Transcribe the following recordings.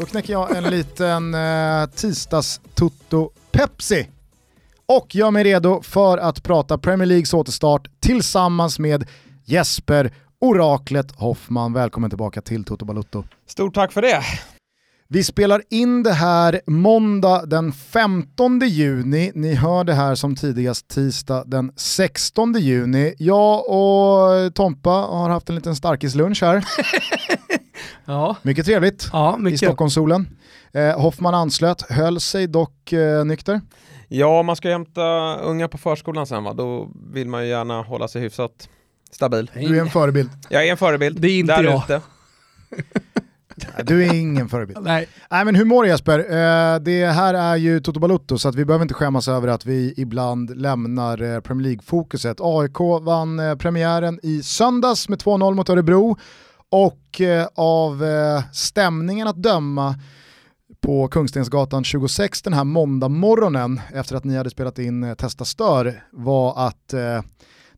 Då knäcker jag en liten eh, tisdags-tutto Pepsi och gör mig redo för att prata Premier Leagues återstart tillsammans med Jesper Oraklet Hoffman. Välkommen tillbaka till Toto Balutto. Stort tack för det. Vi spelar in det här måndag den 15 juni. Ni hör det här som tidigast tisdag den 16 juni. Jag och Tompa har haft en liten starkislunch här. ja. Mycket trevligt ja, mycket. i Stockholmssolen. Eh, Hoffman anslöt, höll sig dock eh, nykter. Ja, man ska hämta unga på förskolan sen va, då vill man ju gärna hålla sig hyfsat stabil. Du är en förebild. Jag är en förebild. Det är inte där jag. Ute. Du är ingen förebild. Nej. Nej men hur mår du Jesper? Eh, det här är ju Toto Balutto så att vi behöver inte skämmas över att vi ibland lämnar eh, Premier League-fokuset. AIK vann eh, premiären i söndags med 2-0 mot Örebro och eh, av eh, stämningen att döma på Kungstensgatan 26 den här måndag morgonen efter att ni hade spelat in eh, Testa Stör var att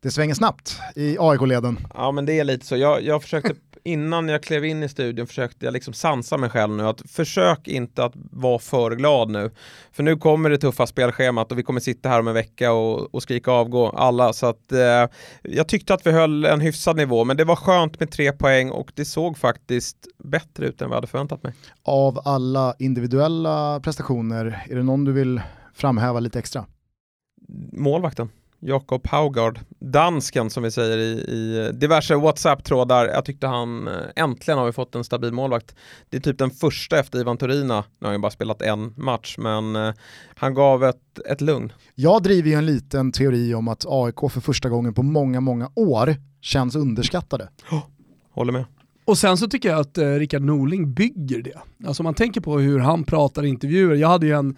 det svänger snabbt i AIK-leden. Ja men det är lite så. Jag, jag försökte innan jag klev in i studion försökte jag liksom sansa mig själv nu att försök inte att vara för glad nu. För nu kommer det tuffa spelschemat och vi kommer sitta här om en vecka och, och skrika avgå alla. Så att eh, jag tyckte att vi höll en hyfsad nivå men det var skönt med tre poäng och det såg faktiskt bättre ut än vad jag hade förväntat mig. Av alla individuella prestationer, är det någon du vill framhäva lite extra? Målvakten. Jakob Haugard, dansken som vi säger i, i diverse WhatsApp-trådar. Jag tyckte han, eh, äntligen har vi fått en stabil målvakt. Det är typ den första efter Ivan Torina, nu har han ju bara spelat en match, men eh, han gav ett, ett lugn. Jag driver ju en liten teori om att AIK för första gången på många, många år känns underskattade. Oh, håller med. Och sen så tycker jag att eh, Rickard Norling bygger det. Alltså man tänker på hur han pratar i intervjuer. Jag hade ju en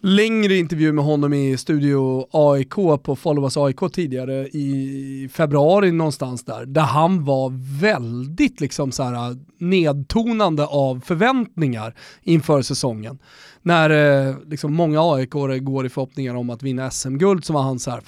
längre intervju med honom i Studio AIK på Followers AIK tidigare i februari någonstans där, där han var väldigt liksom så här nedtonande av förväntningar inför säsongen. När eh, liksom många AIK går i förhoppningar om att vinna SM-guld så var han så här,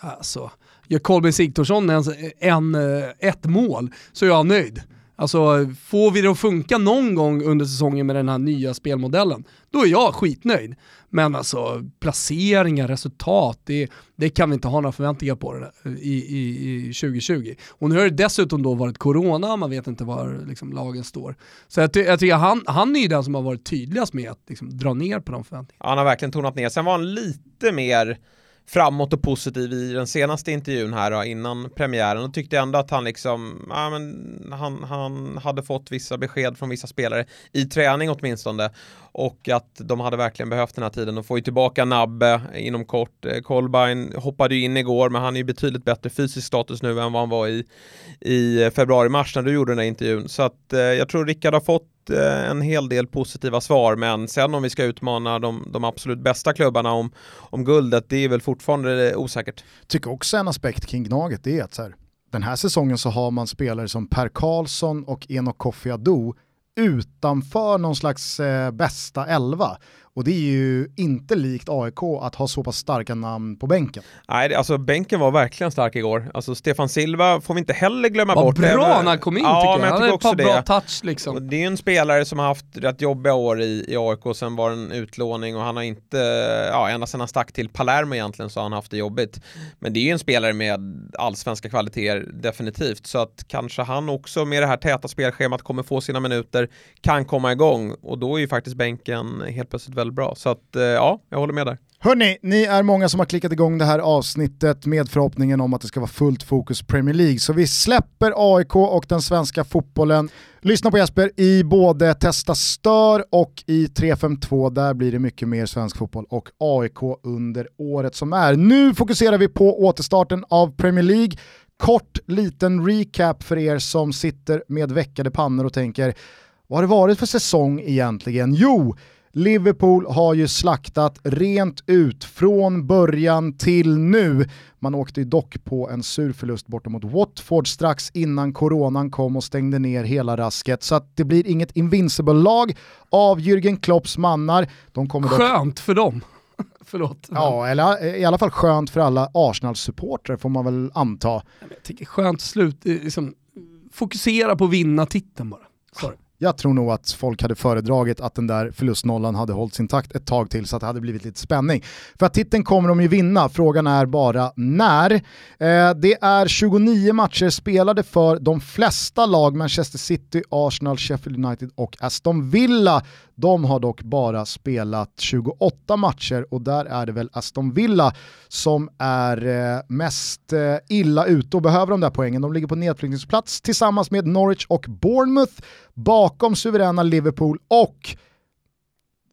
alltså, gör Kolbeinn Sigthorsson en, en, ett mål så är jag nöjd. Alltså får vi det att funka någon gång under säsongen med den här nya spelmodellen, då är jag skitnöjd. Men alltså placeringar, resultat, det, det kan vi inte ha några förväntningar på det i, i, i 2020. Och nu har det dessutom då varit corona, man vet inte var liksom, lagen står. Så jag, ty jag tycker han, han är ju den som har varit tydligast med att liksom, dra ner på de förväntningarna. Han har verkligen tonat ner. Sen var han lite mer framåt och positiv i den senaste intervjun här då, innan premiären och tyckte ändå att han liksom, ja, men han, han hade fått vissa besked från vissa spelare i träning åtminstone och att de hade verkligen behövt den här tiden De får ju tillbaka Nabbe inom kort. Eh, Kolbein hoppade ju in igår men han är ju betydligt bättre fysisk status nu än vad han var i, i februari-mars när du gjorde den här intervjun. Så att eh, jag tror Rickard har fått eh, en hel del positiva svar men sen om vi ska utmana de, de absolut bästa klubbarna om, om guldet det är väl fortfarande eh, osäkert. Tycker också en aspekt kring Gnaget det är att så här, den här säsongen så har man spelare som Per Karlsson och Enok Kofi Adu utanför någon slags eh, bästa elva. Och det är ju inte likt AIK att ha så pass starka namn på bänken. Nej, alltså bänken var verkligen stark igår. Alltså Stefan Silva får vi inte heller glömma Vad bort. bra när han kom in ja, tycker jag. Men jag han hade ett par det. bra touch liksom. Och det är ju en spelare som har haft rätt jobbiga år i, i AIK, sen var det en utlåning och han har inte, ja ända sedan han stack till Palermo egentligen så har han haft det jobbigt. Men det är ju en spelare med allsvenska kvaliteter definitivt, så att kanske han också med det här täta spelschemat kommer få sina minuter, kan komma igång och då är ju faktiskt bänken helt plötsligt väldigt bra. Så att eh, ja, jag håller med där. Hörni, ni är många som har klickat igång det här avsnittet med förhoppningen om att det ska vara fullt fokus Premier League. Så vi släpper AIK och den svenska fotbollen. Lyssna på Jesper i både Testa Stör och i 352. Där blir det mycket mer svensk fotboll och AIK under året som är. Nu fokuserar vi på återstarten av Premier League. Kort liten recap för er som sitter med veckade pannor och tänker vad har det varit för säsong egentligen? Jo, Liverpool har ju slaktat rent ut från början till nu. Man åkte dock på en sur förlust borta mot Watford strax innan coronan kom och stängde ner hela rasket. Så det blir inget invincible-lag av Jürgen Klopps mannar. De kommer dock... Skönt för dem. Förlåt. Ja, eller i alla fall skönt för alla Arsenal-supportrar får man väl anta. Jag tycker skönt slut, liksom, fokusera på att vinna titeln bara. Sorry. Jag tror nog att folk hade föredragit att den där förlustnollan hade hållits intakt ett tag till så att det hade blivit lite spänning. För att titeln kommer de ju vinna, frågan är bara när. Eh, det är 29 matcher spelade för de flesta lag, Manchester City, Arsenal, Sheffield United och Aston Villa. De har dock bara spelat 28 matcher och där är det väl Aston Villa som är eh, mest eh, illa ute och behöver de där poängen. De ligger på nedflyttningsplats tillsammans med Norwich och Bournemouth bakom suveräna Liverpool och,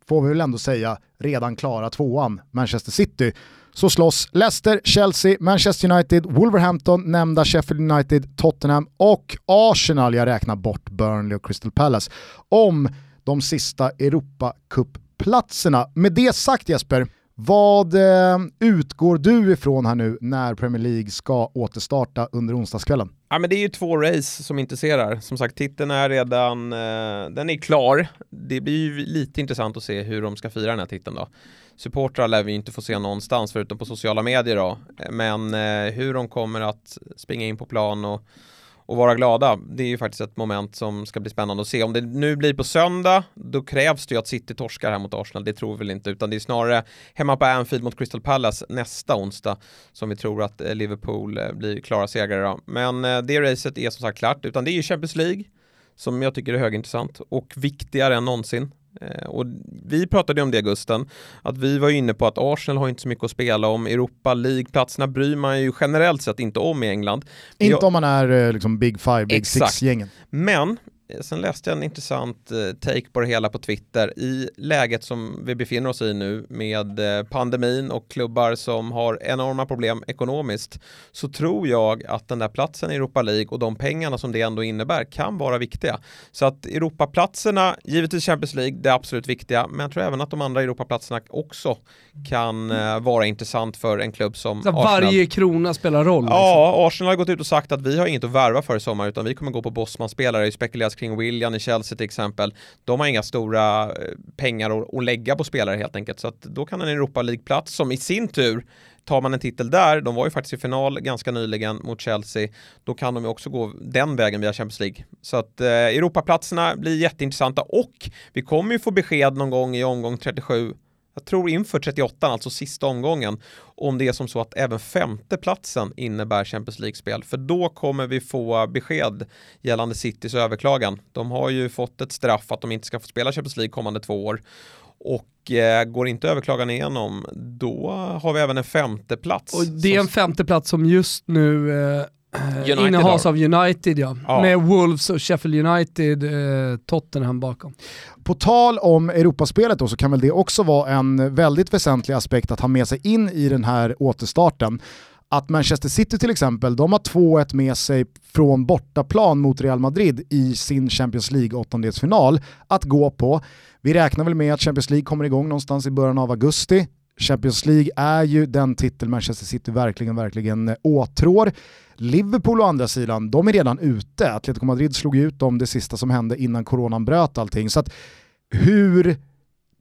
får vi väl ändå säga, redan klara tvåan, Manchester City. Så slåss Leicester, Chelsea, Manchester United, Wolverhampton, nämnda Sheffield United, Tottenham och Arsenal, jag räknar bort Burnley och Crystal Palace, om de sista Europacup-platserna. Med det sagt Jesper, vad eh, utgår du ifrån här nu när Premier League ska återstarta under onsdagskvällen? Ja, men det är ju två race som intresserar. Som sagt, titeln är redan eh, den är klar. Det blir ju lite intressant att se hur de ska fira den här titeln då. Supportrar lär vi inte få se någonstans förutom på sociala medier då. Men eh, hur de kommer att springa in på plan och och vara glada. Det är ju faktiskt ett moment som ska bli spännande att se. Om det nu blir på söndag, då krävs det ju att City torskar här mot Arsenal. Det tror vi väl inte, utan det är snarare hemma på Anfield mot Crystal Palace nästa onsdag som vi tror att eh, Liverpool eh, blir klara segrare. Men eh, det racet är som sagt klart, utan det är ju Champions League som jag tycker är högintressant och viktigare än någonsin. Eh, och vi pratade om det Gusten, att vi var inne på att Arsenal har inte så mycket att spela om. Europa League-platserna bryr man ju generellt sett inte om i England. Inte jag... om man är eh, liksom Big Five, Big Six-gängen. Men Sen läste jag en intressant eh, take på det hela på Twitter. I läget som vi befinner oss i nu med eh, pandemin och klubbar som har enorma problem ekonomiskt så tror jag att den där platsen i Europa League och de pengarna som det ändå innebär kan vara viktiga. Så att Europaplatserna, givetvis Champions League, det är absolut viktiga, men jag tror även att de andra Europaplatserna också kan eh, vara intressant för en klubb som så Arsenal. Varje krona spelar roll? Liksom. Ja, Arsenal har gått ut och sagt att vi har inget att värva för i sommar utan vi kommer gå på Bosman-spelare. Det spekuleras kring William i Chelsea till exempel. De har inga stora eh, pengar att, att lägga på spelare helt enkelt. Så att då kan en Europa League-plats som i sin tur tar man en titel där, de var ju faktiskt i final ganska nyligen mot Chelsea, då kan de ju också gå den vägen via Champions League. Så att eh, Europaplatserna blir jätteintressanta och vi kommer ju få besked någon gång i omgång 37 jag tror inför 38, alltså sista omgången, om det är som så att även femteplatsen innebär Champions League-spel. För då kommer vi få besked gällande Citys överklagan. De har ju fått ett straff att de inte ska få spela Champions League kommande två år. Och eh, går inte överklagan igenom, då har vi även en femteplats. Och det är en femteplats som just nu eh United innehas av United ja. ja. Med Wolves och Sheffield United, eh, Tottenham bakom. På tal om Europaspelet då så kan väl det också vara en väldigt väsentlig aspekt att ha med sig in i den här återstarten. Att Manchester City till exempel, de har 2-1 med sig från bortaplan mot Real Madrid i sin Champions League åttondelsfinal att gå på. Vi räknar väl med att Champions League kommer igång någonstans i början av augusti. Champions League är ju den titel Manchester City verkligen, verkligen eh, åtrår. Liverpool å andra sidan, de är redan ute. Atletico Madrid slog ut dem det sista som hände innan coronan bröt allting. Så att hur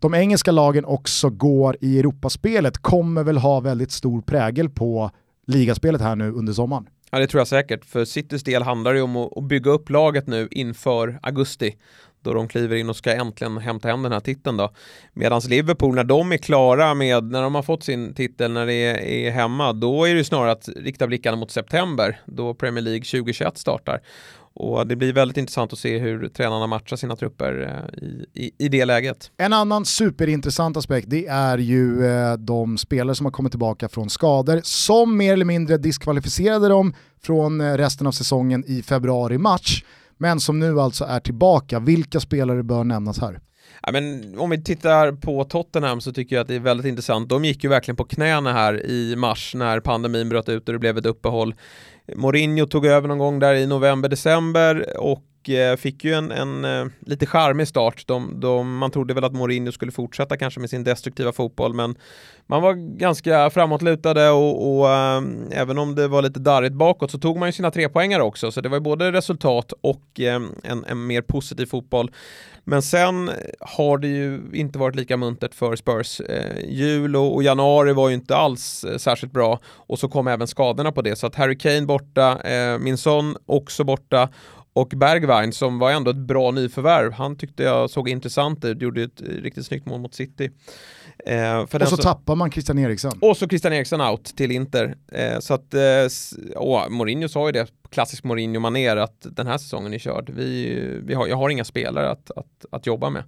de engelska lagen också går i Europaspelet kommer väl ha väldigt stor prägel på ligaspelet här nu under sommaren. Ja det tror jag säkert. För Citys del handlar det om att bygga upp laget nu inför augusti då de kliver in och ska äntligen hämta hem den här titeln då. Medan Liverpool, när de är klara med, när de har fått sin titel, när det är, är hemma, då är det snarare att rikta blickarna mot september, då Premier League 2021 startar. Och det blir väldigt intressant att se hur tränarna matchar sina trupper eh, i, i, i, det läget. En annan superintressant aspekt det är ju eh, de spelare som har kommit tillbaka från skador som mer eller mindre diskvalificerade dem från eh, resten av säsongen i februari-match men som nu alltså är tillbaka. Vilka spelare bör nämnas här? Ja, men om vi tittar på Tottenham så tycker jag att det är väldigt intressant. De gick ju verkligen på knäna här i mars när pandemin bröt ut och det blev ett uppehåll. Mourinho tog över någon gång där i november-december och och eh, fick ju en, en eh, lite charmig start. De, de, man trodde väl att Mourinho skulle fortsätta kanske med sin destruktiva fotboll men man var ganska framåtlutade och, och äh, även om det var lite darrigt bakåt så tog man ju sina tre poängar också så det var ju både resultat och äh, en, en mer positiv fotboll. Men sen har det ju inte varit lika muntert för Spurs. Eh, jul och, och, januari var ju inte alls eh, särskilt bra och så kom även skadorna på det så att Harry Kane borta, eh, min son också borta och Bergwijn som var ändå ett bra nyförvärv, han tyckte jag såg intressant ut, gjorde ett riktigt snyggt mål mot City. Eh, och så, så tappar man Christian Eriksen. Och så Christian Eriksen out till Inter. Eh, så att, eh, Mourinho sa ju det, klassisk Mourinho-manér, att den här säsongen är körd. Vi, vi har, jag har inga spelare att, att, att jobba med.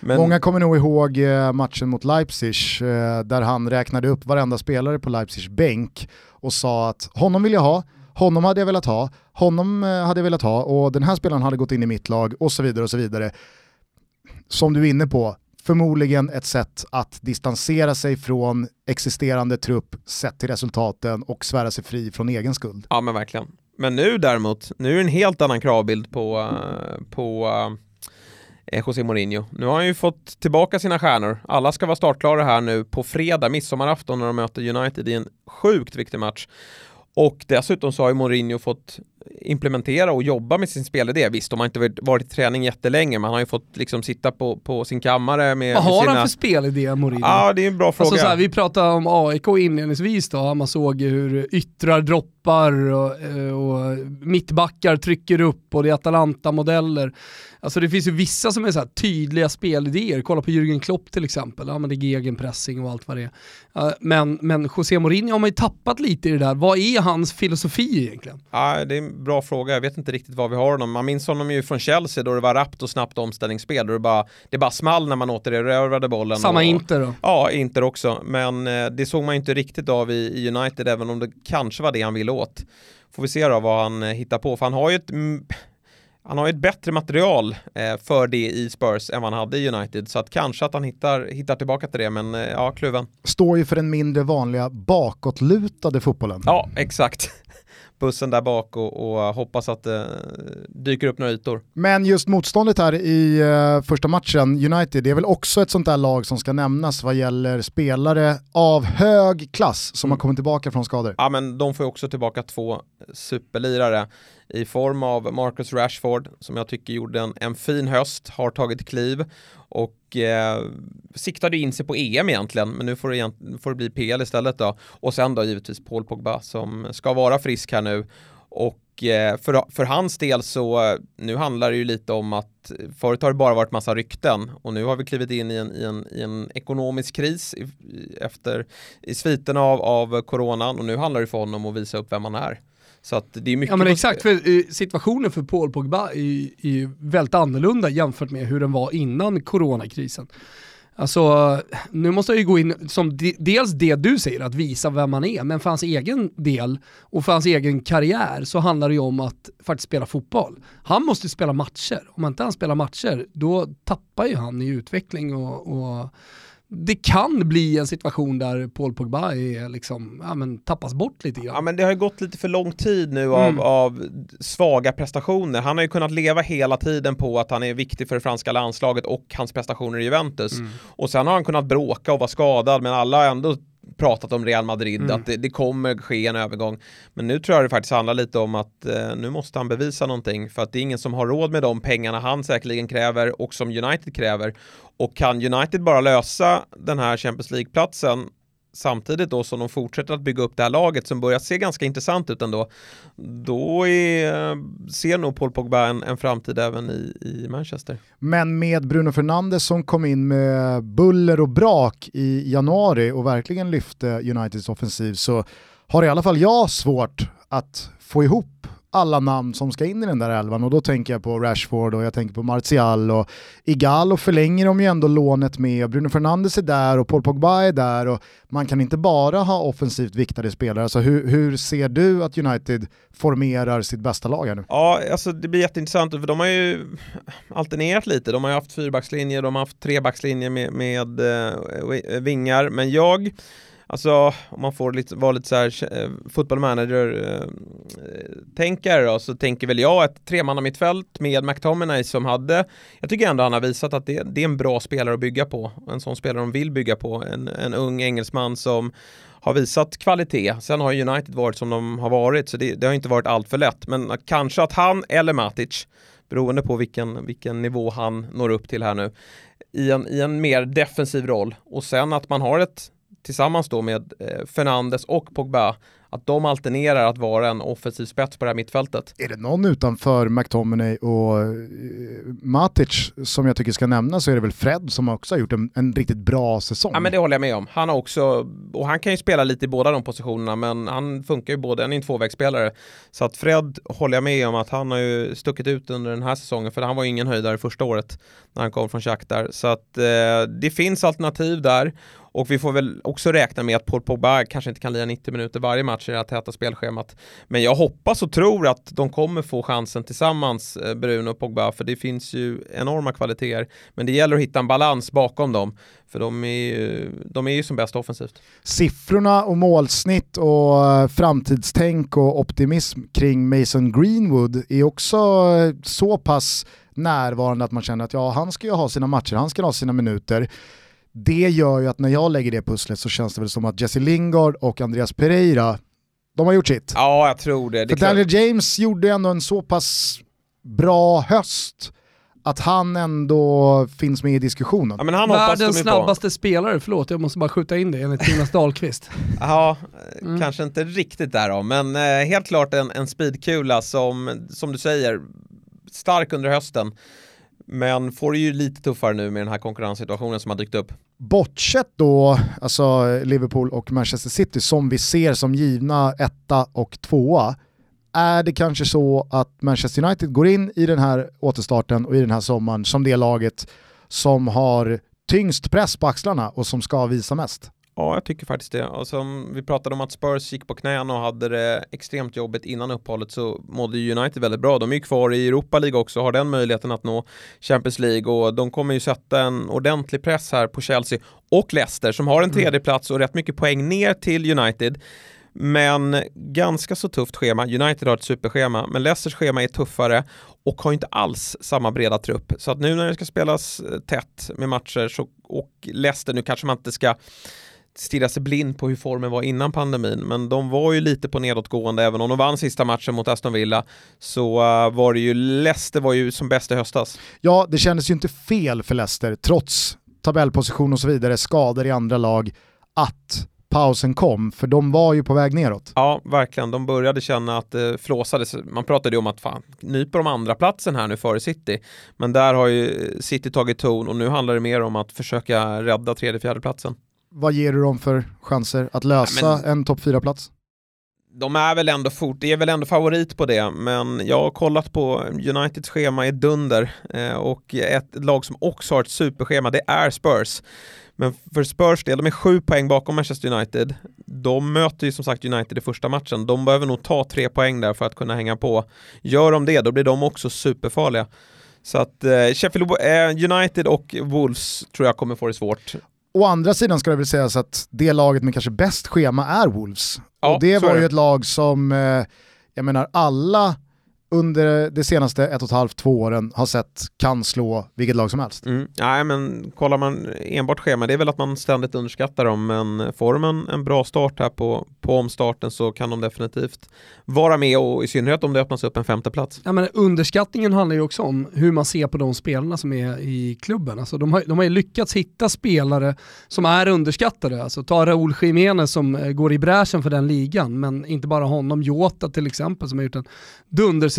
Men... Många kommer nog ihåg eh, matchen mot Leipzig eh, där han räknade upp varenda spelare på Leipzigs bänk och sa att honom vill jag ha, honom hade jag velat ha, honom eh, hade jag velat ha och den här spelaren hade gått in i mitt lag och så vidare och så vidare. Som du är inne på, förmodligen ett sätt att distansera sig från existerande trupp sett till resultaten och svära sig fri från egen skuld. Ja men verkligen. Men nu däremot, nu är det en helt annan kravbild på, eh, på eh, José Mourinho. Nu har han ju fått tillbaka sina stjärnor. Alla ska vara startklara här nu på fredag, midsommarafton, när de möter United i en sjukt viktig match. Och dessutom så har ju Mourinho fått implementera och jobba med sin spelidé. Visst, de har inte varit i träning jättelänge, men han har ju fått liksom sitta på, på sin kammare med Vad har sina... han för spelidé, Mourinho? Ja, det är en bra fråga. Alltså, så här, vi pratade om AIK inledningsvis då, man såg hur yttrar droppar och, eh, och mittbackar trycker upp och det är Atalanta-modeller. Alltså det finns ju vissa som är så tydliga spelidéer, kolla på Jürgen Klopp till exempel, ja men det är gegenpressing och allt vad det är. Men, men José Mourinho har man ju tappat lite i det där, vad är hans filosofi egentligen? Ja, det är en bra fråga, jag vet inte riktigt var vi har honom. Man minns honom ju från Chelsea då det var rappt och snabbt omställningsspel, då det bara, det bara small när man återerövrade bollen. Samma och, Inter då? Ja, Inter också, men eh, det såg man ju inte riktigt av i, i United, även om det kanske var det han ville åt. Får vi se då vad han eh, hittar på, för han har ju ett han har ju ett bättre material eh, för det i Spurs än vad han hade i United så att kanske att han hittar, hittar tillbaka till det men eh, ja, kluven. Står ju för den mindre vanliga bakåtlutade fotbollen. Ja, exakt. Bussen där bak och, och hoppas att det dyker upp några ytor. Men just motståndet här i första matchen, United, det är väl också ett sånt där lag som ska nämnas vad gäller spelare av hög klass som mm. har kommit tillbaka från skador. Ja men de får ju också tillbaka två superlirare i form av Marcus Rashford som jag tycker gjorde en, en fin höst, har tagit kliv och eh, siktade in sig på EM egentligen, men nu får det, får det bli PL istället då. Och sen då givetvis Paul Pogba som ska vara frisk här nu. Och eh, för, för hans del så, eh, nu handlar det ju lite om att eh, förut har det bara varit massa rykten och nu har vi klivit in i en, i en, i en ekonomisk kris i, efter, i sviterna av, av coronan och nu handlar det för honom att visa upp vem han är. Så att det är mycket... Ja men exakt, för eh, situationen för Paul Pogba är, är väldigt annorlunda jämfört med hur den var innan coronakrisen. Alltså, nu måste jag ju gå in, som de, dels det du säger, att visa vem man är, men för hans egen del och för hans egen karriär så handlar det ju om att faktiskt spela fotboll. Han måste spela matcher, om inte han spelar matcher, då tappar ju han i utveckling och, och det kan bli en situation där Paul Pogba är liksom, ja, men tappas bort lite grann. Ja men det har ju gått lite för lång tid nu av, mm. av svaga prestationer. Han har ju kunnat leva hela tiden på att han är viktig för det franska landslaget och hans prestationer i Juventus. Mm. Och sen har han kunnat bråka och vara skadad men alla har ändå pratat om Real Madrid, mm. att det, det, kommer ske en övergång. Men nu tror jag det faktiskt handlar lite om att eh, nu måste han bevisa någonting för att det är ingen som har råd med de pengarna han säkerligen kräver och som United kräver. Och kan United bara lösa den här Champions League-platsen samtidigt då som de fortsätter att bygga upp det här laget som börjar se ganska intressant ut ändå, då är, ser nog Paul Pogba en, en framtid även i, i Manchester. Men med Bruno Fernandes som kom in med buller och brak i januari och verkligen lyfte Uniteds offensiv så har i alla fall jag svårt att få ihop alla namn som ska in i den där elvan och då tänker jag på Rashford och jag tänker på Martial och Igalo förlänger de ju ändå lånet med, Bruno Fernandes är där och Paul Pogba är där och man kan inte bara ha offensivt viktade spelare. Alltså hur, hur ser du att United formerar sitt bästa lag här nu? Ja, alltså det blir jätteintressant för de har ju alternerat lite. De har ju haft fyrbackslinje, de har haft trebackslinje med, med eh, vingar, men jag Alltså om man får lite, vara lite så här eh, fotbollmanager-tänkare eh, då, så tänker väl jag ett tremannamittfält med McTominay som hade, jag tycker ändå han har visat att det, det, är en bra spelare att bygga på, en sån spelare de vill bygga på, en, en ung engelsman som har visat kvalitet. Sen har United varit som de har varit, så det, det har inte varit allt för lätt. Men kanske att han eller Matic, beroende på vilken, vilken nivå han når upp till här nu, i en, i en mer defensiv roll. Och sen att man har ett tillsammans då med eh, Fernandes och Pogba att de alternerar att vara en offensiv spets på det här mittfältet. Är det någon utanför McTominay och uh, Matic som jag tycker ska nämnas så är det väl Fred som också har gjort en, en, riktigt bra säsong. Ja men det håller jag med om. Han har också, och han kan ju spela lite i båda de positionerna men han funkar ju både, han är en tvåvägsspelare. Så att Fred håller jag med om att han har ju stuckit ut under den här säsongen för han var ju ingen höjdare första året när han kom från Shakhtar. Så att eh, det finns alternativ där och vi får väl också räkna med att Paul Pogba kanske inte kan lira 90 minuter varje match i det här täta spelschemat. Men jag hoppas och tror att de kommer få chansen tillsammans, eh, Bruno och Pogba, för det finns ju enorma kvaliteter. Men det gäller att hitta en balans bakom dem, för de är ju, de är ju som bäst offensivt. Siffrorna och målsnitt och eh, framtidstänk och optimism kring Mason Greenwood är också eh, så pass närvarande att man känner att ja, han ska ju ha sina matcher, han ska ha sina minuter det gör ju att när jag lägger det pusslet så känns det väl som att Jesse Lingard och Andreas Pereira, de har gjort sitt. Ja, jag tror det. det För Daniel James gjorde ändå en så pass bra höst att han ändå finns med i diskussionen. Ja, men han Världens snabbaste på. spelare, förlåt jag måste bara skjuta in det enligt Jonas Dahlqvist. ja, mm. kanske inte riktigt där då, men eh, helt klart en, en speedkula som, som du säger, stark under hösten. Men får det ju lite tuffare nu med den här konkurrenssituationen som har dykt upp. Bortsett då, alltså Liverpool och Manchester City som vi ser som givna etta och tvåa, är det kanske så att Manchester United går in i den här återstarten och i den här sommaren som det laget som har tyngst press på axlarna och som ska visa mest? Ja, jag tycker faktiskt det. Och som vi pratade om att Spurs gick på knäna och hade det extremt jobbigt innan uppehållet så mådde United väldigt bra. De är ju kvar i Europa League också, har den möjligheten att nå Champions League och de kommer ju sätta en ordentlig press här på Chelsea och Leicester som har en mm. tredje plats och rätt mycket poäng ner till United. Men ganska så tufft schema. United har ett superschema, men Leicesters schema är tuffare och har inte alls samma breda trupp. Så att nu när det ska spelas eh, tätt med matcher så, och Leicester, nu kanske man inte ska stirra sig blind på hur formen var innan pandemin, men de var ju lite på nedåtgående, även om de vann sista matchen mot Aston Villa, så uh, var det ju, Leicester var ju som bäst i höstas. Ja, det kändes ju inte fel för Leicester, trots tabellposition och så vidare, skador i andra lag, att pausen kom, för de var ju på väg neråt. Ja, verkligen. De började känna att det flåsades. Man pratade ju om att fan, nyper de andra platsen här nu före City. Men där har ju City tagit ton och nu handlar det mer om att försöka rädda tredje, fjärde platsen. Vad ger du dem för chanser att lösa ja, men... en topp 4-plats? de är väl ändå fort, det är väl ändå favorit på det, men jag har kollat på Uniteds schema i dunder eh, och ett lag som också har ett superschema, det är Spurs. Men för Spurs del, de är sju poäng bakom Manchester United. De möter ju som sagt United i första matchen. De behöver nog ta tre poäng där för att kunna hänga på. Gör de det, då blir de också superfarliga. Så att eh, Sheffield eh, United och Wolves tror jag kommer få det svårt. Å andra sidan ska det väl sägas att det laget med kanske bäst schema är Wolves. Ja, och det var ju ett lag som, eh, jag menar alla under de senaste ett och ett halvt, två åren har sett kan slå vilket lag som helst. Mm. Nej men kollar man enbart schema, det är väl att man ständigt underskattar dem, men får de en, en bra start här på, på omstarten så kan de definitivt vara med och i synnerhet om det öppnas upp en femte plats. Ja, men underskattningen handlar ju också om hur man ser på de spelarna som är i klubben. Alltså de, har, de har ju lyckats hitta spelare som är underskattade. Alltså ta Raúl Jiménez som eh, går i bräschen för den ligan, men inte bara honom, Jota till exempel som har gjort en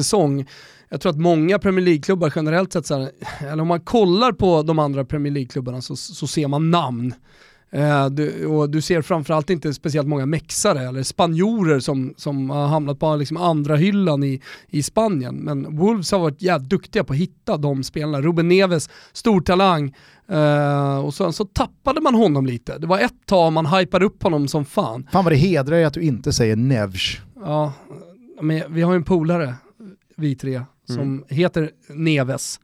dundersäsong. Jag tror att många Premier League-klubbar generellt sett, så här, eller om man kollar på de andra Premier League-klubbarna så, så ser man namn. Eh, du, och du ser framförallt inte speciellt många mexare eller spanjorer som, som har hamnat på liksom andra hyllan i, i Spanien. Men Wolves har varit jävligt duktiga på att hitta de spelarna. Ruben Neves, stor talang. Uh, och sen så tappade man honom lite. Det var ett tag man hypade upp honom som fan. Fan vad det hedrar att du inte säger Nevs. Ja, men vi har ju en polare, vi tre, mm. som heter Neves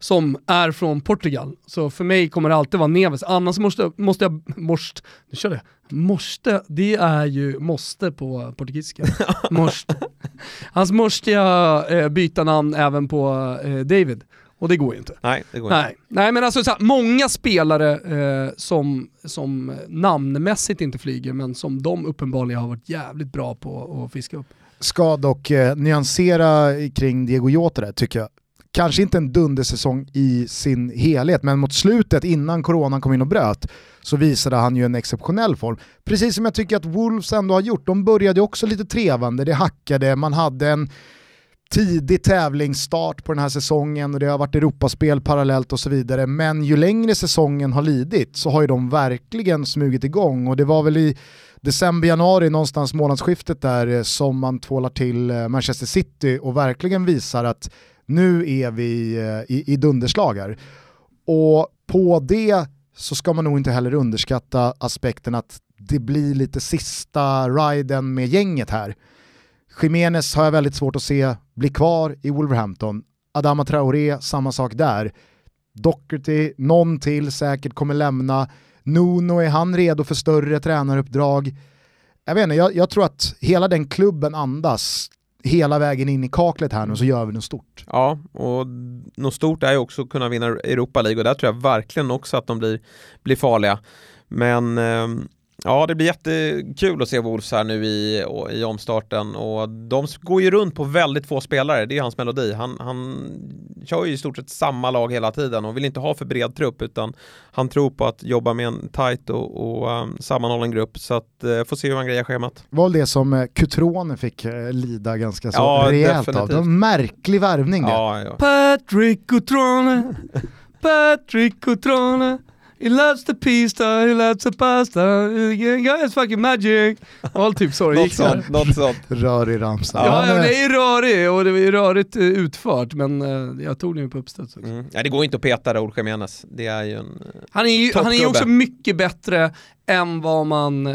som är från Portugal. Så för mig kommer det alltid vara Neves. Annars måste, måste jag, måste, nu kör jag. Måste, det är ju måste på portugisiska. måste. Hans måste jag eh, byta namn även på eh, David. Och det går ju inte. Nej, det går Nej. inte. Nej men alltså så här, många spelare eh, som, som namnmässigt inte flyger men som de uppenbarligen har varit jävligt bra på att fiska upp. Ska dock eh, nyansera kring Diego Jota där tycker jag. Kanske inte en dundersäsong i sin helhet, men mot slutet innan coronan kom in och bröt så visade han ju en exceptionell form. Precis som jag tycker att Wolves ändå har gjort, de började också lite trevande, det hackade, man hade en tidig tävlingsstart på den här säsongen och det har varit Europaspel parallellt och så vidare. Men ju längre säsongen har lidit så har ju de verkligen smugit igång. Och det var väl i december, januari, någonstans månadsskiftet där eh, som man tvålar till eh, Manchester City och verkligen visar att nu är vi eh, i, i dunderslagar. Och på det så ska man nog inte heller underskatta aspekten att det blir lite sista riden med gänget här. Jiménez har jag väldigt svårt att se bli kvar i Wolverhampton. Adama Traoré, samma sak där. Docherty, någon till säkert kommer lämna. Nuno, är han redo för större tränaruppdrag? Jag vet inte, jag, jag tror att hela den klubben andas hela vägen in i kaklet här nu så gör vi något stort. Ja, och något stort är ju också att kunna vinna Europa League och där tror jag verkligen också att de blir, blir farliga. Men eh, Ja, det blir jättekul att se Wolves här nu i, i omstarten och de går ju runt på väldigt få spelare, det är hans melodi. Han, han kör ju i stort sett samma lag hela tiden och vill inte ha för bred trupp utan han tror på att jobba med en tight och, och um, sammanhållen grupp så att uh, får se hur han grejar schemat. Var det som uh, Cutrone fick uh, lida ganska så ja, rejält definitivt. av? Det var en märklig värvning det. Ja, ja. Patrick Cutrone, Patrick Cutrone He loves the pista, he loves the pasta, it's fucking magic. All typ så det gick sånt, Något sånt. Rörig ramsa. Ja, ja, det är rörig och det är rörigt eh, utfört men uh, jag tog den ju på uppstuds också. Mm. Ja, det går inte att peta Raúl Jiménez. Det är ju en uh, Han är ju han är också mycket bättre än vad man,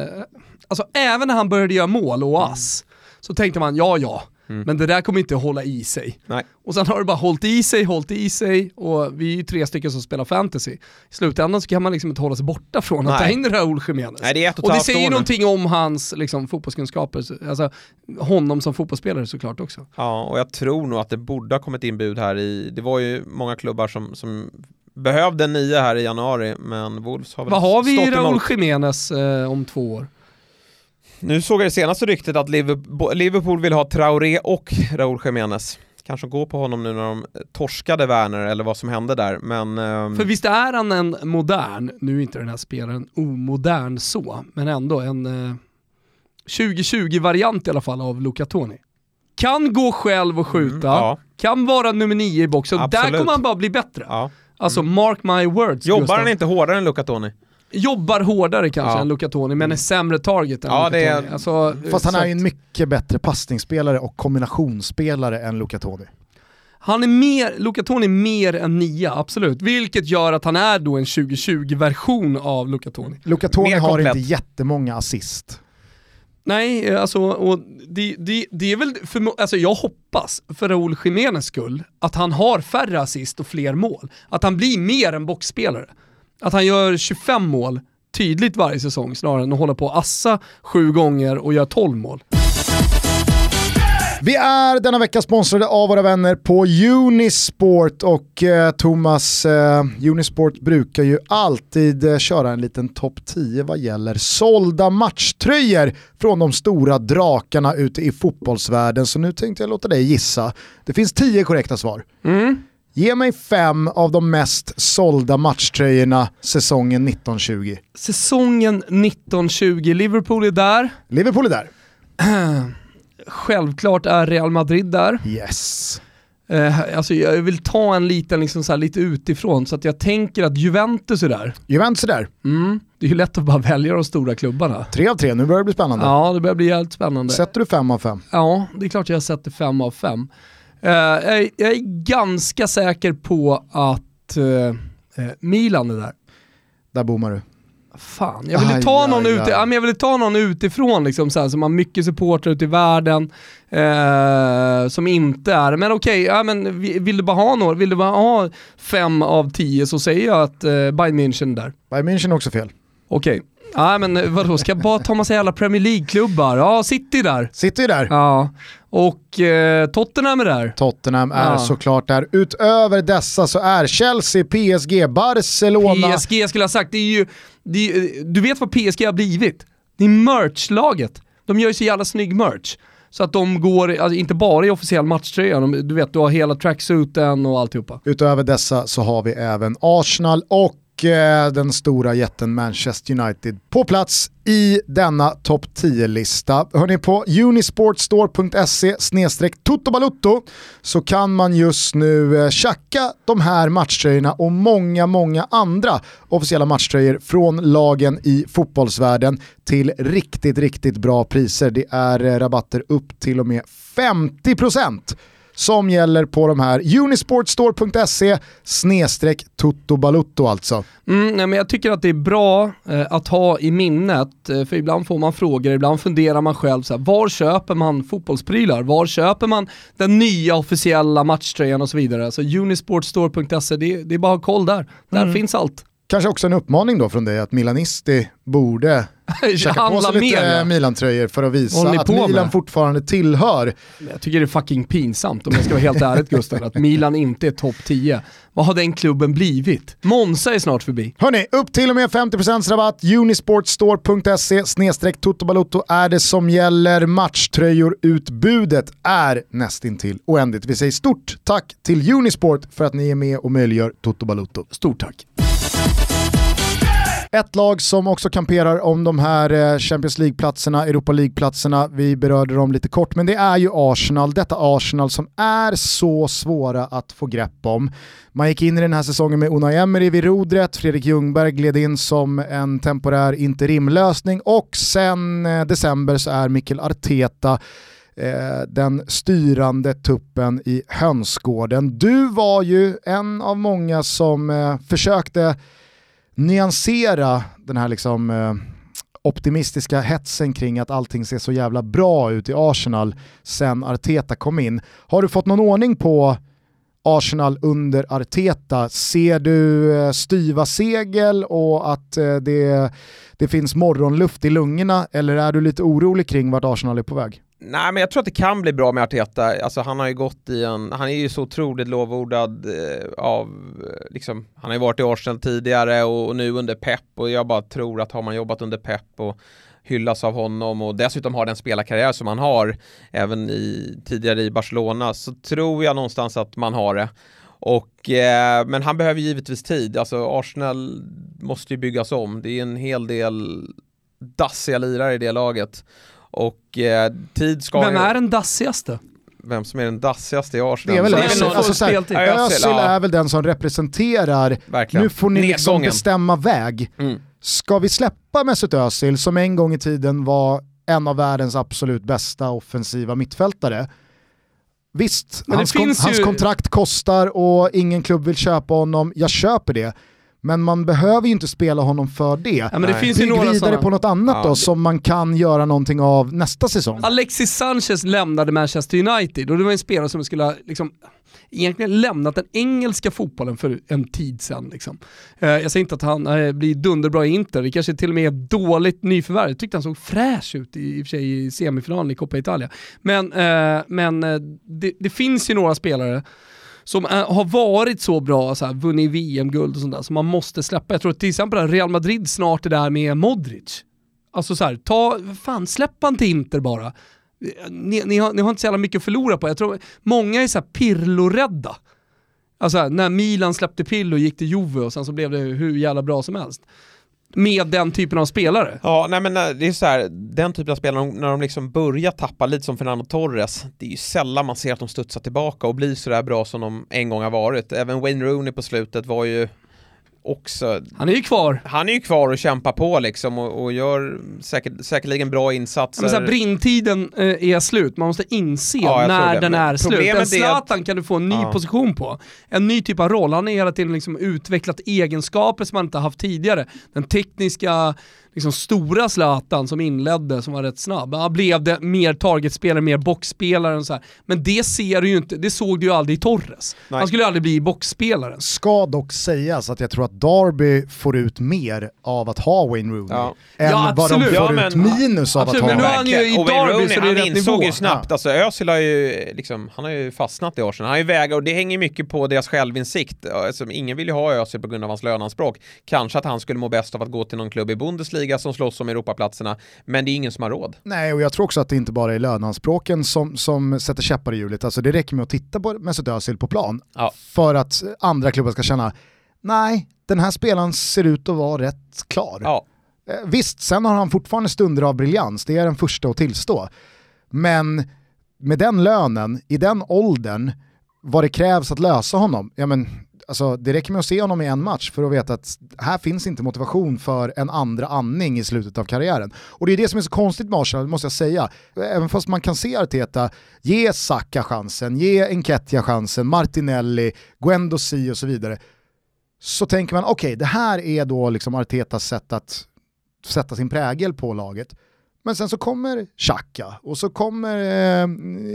alltså även när han började göra mål och ass, mm. så tänkte man ja ja, Mm. Men det där kommer inte hålla i sig. Nej. Och sen har det bara hållit i sig, hållit i sig och vi är ju tre stycken som spelar fantasy. I slutändan så kan man liksom inte hålla sig borta från att ta in Raúl Jiménez. Nej, det är ett och, och det säger någonting om hans liksom, fotbollskunskaper, alltså honom som fotbollsspelare såklart också. Ja, och jag tror nog att det borde ha kommit in bud här i, det var ju många klubbar som, som behövde en nia här i januari, men Wolves har väl Vad har vi i Raúl Jiménez eh, om två år? Nu såg jag det senaste ryktet att Liverpool vill ha Traoré och Raúl Jiménez. Kanske gå på honom nu när de torskade Werner eller vad som hände där, men... Um... För visst är han en modern, nu är inte den här spelaren omodern så, men ändå en uh, 2020-variant i alla fall av Luca Toni. Kan gå själv och skjuta, mm, ja. kan vara nummer nio i boxen, Absolut. där kommer han bara bli bättre. Ja. Alltså mm. mark my words. Jobbar Gustav. han inte hårdare än Luca Toni? Jobbar hårdare kanske ja. än Luca Toni, men är sämre target än ja, Luca är... Toni. Alltså, Fast han är ju en mycket bättre passningsspelare och kombinationsspelare än Luca Toni. Han är mer, Luca Toni är mer än nia, absolut. Vilket gör att han är då en 2020-version av Luca Toni. Luca Toni har inte jättemånga assist. Nej, alltså, och det, det, det är väl, för, alltså jag hoppas för Raúl Jiménez skull att han har färre assist och fler mål. Att han blir mer en boxspelare. Att han gör 25 mål tydligt varje säsong snarare än att hålla på och assa sju gånger och göra 12 mål. Vi är denna vecka sponsrade av våra vänner på Unisport och eh, Thomas, eh, Unisport brukar ju alltid eh, köra en liten topp 10 vad gäller sålda matchtröjor från de stora drakarna ute i fotbollsvärlden. Så nu tänkte jag låta dig gissa. Det finns 10 korrekta svar. Mm. Ge mig fem av de mest sålda matchtröjorna säsongen 1920. Säsongen 1920, Liverpool är där. Liverpool är där. Självklart är Real Madrid där. Yes. Eh, alltså jag vill ta en liten, liksom så lite utifrån, så att jag tänker att Juventus är där. Juventus är där. Mm. Det är ju lätt att bara välja de stora klubbarna. Tre av tre, nu börjar det bli spännande. Ja, det börjar bli jävligt spännande. Sätter du fem av fem? Ja, det är klart jag sätter fem av fem. Uh, jag, jag, är ganska säker på att uh, Milan är där. Där bommar du. Fan, jag ville ta, någon aj, ja, jag ville ta någon utifrån liksom, så här, som har mycket supportrar ute i världen, eh, som inte är, men okej, okay, ja, men vill du bara ha några, vill du bara ha fem av tio så säger jag att eh, Bayern München där. Bayern München är också fel. Okej. Okay. Ja men vadå, ska jag bara ta massa jävla Premier League-klubbar? Ja, City där. City där. Ja. Och eh, Tottenham är där. Tottenham är ja. såklart där. Utöver dessa så är Chelsea, PSG, Barcelona. PSG skulle jag ha sagt, det är ju, det är, du vet vad PSG har blivit? Det är merch-laget. De gör ju så jävla snygg merch. Så att de går, alltså inte bara i officiell matchtröja, de, du vet du har hela tracksuiten och alltihopa. Utöver dessa så har vi även Arsenal och Eh, den stora jätten Manchester United på plats i denna topp 10-lista. Hörni, på unisportstore.se totobalutto så kan man just nu eh, tjacka de här matchtröjorna och många, många andra officiella matchtröjor från lagen i fotbollsvärlden till riktigt, riktigt bra priser. Det är eh, rabatter upp till och med 50% som gäller på de här unisportstore.se snedstreck Balutto alltså. Mm, nej, men jag tycker att det är bra eh, att ha i minnet, eh, för ibland får man frågor, ibland funderar man själv så här, var köper man fotbollsprylar? Var köper man den nya officiella matchtröjan och så vidare? Så unisportstore.se, det, det, är bara att ha koll där. Där mm. finns allt. Kanske också en uppmaning då från dig att Milanisti borde käka på sig lite ja. Milan-tröjor för att visa att Milan med? fortfarande tillhör. Jag tycker det är fucking pinsamt om jag ska vara helt ärlig Gustav, att Milan inte är topp 10. Vad har den klubben blivit? Monza är snart förbi. Hörni, upp till och med 50% rabatt. Unisportstore.se snedstreck Toto är det som gäller. Matchtröjor utbudet är nästintill oändligt. Vi säger stort tack till Unisport för att ni är med och möjliggör Toto Balutto. Stort tack. Ett lag som också kamperar om de här eh, Champions League-platserna, Europa League-platserna, vi berörde dem lite kort, men det är ju Arsenal, detta Arsenal som är så svåra att få grepp om. Man gick in i den här säsongen med Unai Emery vid rodret, Fredrik Ljungberg gled in som en temporär interimlösning och sen eh, december så är Mikkel Arteta eh, den styrande tuppen i hönsgården. Du var ju en av många som försökte nyansera den här liksom, eh, optimistiska hetsen kring att allting ser så jävla bra ut i Arsenal sen Arteta kom in. Har du fått någon ordning på Arsenal under Arteta? Ser du eh, styva segel och att eh, det, det finns morgonluft i lungorna eller är du lite orolig kring vart Arsenal är på väg? Nej men jag tror att det kan bli bra med Arteta, alltså han har ju gått i en, han är ju så otroligt lovordad eh, av, eh, liksom, han har ju varit i Arsenal tidigare och, och, nu under Pep och jag bara tror att har man jobbat under Pep och hyllas av honom och dessutom har den spelarkarriär som han har även i, tidigare i Barcelona så tror jag någonstans att man har det. Och, eh, men han behöver givetvis tid, alltså Arsenal måste ju byggas om, det är en hel del dassiga lirare i det laget. Och eh, tid ska Vem är den dassigaste? Vem som är den dassigaste i Arsenal? Det är väl Özil. Alltså, är väl den som representerar, Verkligen. nu får ni liksom bestämma väg. Mm. Ska vi släppa Mesut Özil som en gång i tiden var en av världens absolut bästa offensiva mittfältare? Visst, hans, kon ju... hans kontrakt kostar och ingen klubb vill köpa honom, jag köper det. Men man behöver ju inte spela honom för det. Ja, men det finns Bygg vidare såna... på något annat ja, då det... som man kan göra någonting av nästa säsong. Alexis Sanchez lämnade Manchester United och det var en spelare som skulle ha liksom, egentligen lämnat den engelska fotbollen för en tid sedan. Liksom. Eh, jag säger inte att han eh, blir dunderbra i Inter, det kanske till och med är dåligt nyförvärv. Jag tyckte han såg fräsch ut i, i och för sig i semifinalen i Coppa Italia. Men, eh, men det, det finns ju några spelare som är, har varit så bra, så här, vunnit VM-guld och sånt där, som man måste släppa. Jag tror till exempel att Real Madrid snart är där med Modric. Alltså så här, ta, fan släpp han till Inter bara. Ni, ni, har, ni har inte så jävla mycket att förlora på. Jag tror många är så här Pirlo-rädda. Alltså när Milan släppte Pirlo och gick till Juve och sen så blev det hur jävla bra som helst med den typen av spelare. Ja, nej men eh, det är så här, den typen av spelare, när de liksom börjar tappa lite som Fernando Torres, det är ju sällan man ser att de studsar tillbaka och blir sådär bra som de en gång har varit. Även Wayne Rooney på slutet var ju också... Han är ju kvar. Han är ju kvar och kämpar på liksom och, och gör säkert, säkerligen bra insatser. Men så här, brintiden eh, är slut, man måste inse ja, när den är slut. En Zlatan att... kan du få en ny ja. position på. En ny typ av roll. Han har hela tiden liksom utvecklat egenskaper som man inte haft tidigare. Den tekniska liksom stora Zlatan som inledde, som var rätt snabb. Ja, blev det mer targetspelare, mer boxspelare och så här. Men det ser du ju inte, det såg du ju aldrig i Torres. Nej. Han skulle ju aldrig bli boxspelaren. Ska dock sägas att jag tror att Darby får ut mer av att ha Wayne Rooney ja. än ja, vad de får ja, men, ut minus av absolut, att ha men nu är han ju i Darby Rooney, så det är rätt insåg nivå. ju snabbt, ja. alltså Özil har ju liksom, han har ju fastnat i Arsenal. Han har ju vägar och det hänger mycket på deras självinsikt. Alltså, ingen vill ju ha Özil på grund av hans löneanspråk. Kanske att han skulle må bäst av att gå till någon klubb i Bundesliga liga som slåss om Europaplatserna, men det är ingen som har råd. Nej, och jag tror också att det inte bara är löneanspråken som, som sätter käppar i hjulet. Alltså det räcker med att titta på Mesut Özil på plan Ja. för att andra klubbar ska känna, nej, den här spelaren ser ut att vara rätt klar. Ja, Eh, Visst, sen har han fortfarande stunder av briljans, det är den första att tillstå. Men med den lönen, i den åldern, vad det krävs att lösa honom, ja men alltså, det räcker med att se honom i en match för att veta att här finns inte motivation för en andra andning i slutet av karriären. Och det är det som är så konstigt med Arsenal, måste jag säga. Även fast man kan se Arteta ge Saka chansen, ge Enketia chansen, Martinelli, Guendo Si och så vidare, så tänker man okej, det här är då liksom Artetas sätt att sätta sin prägel på laget. Men sen så kommer Xhaka och så kommer eh,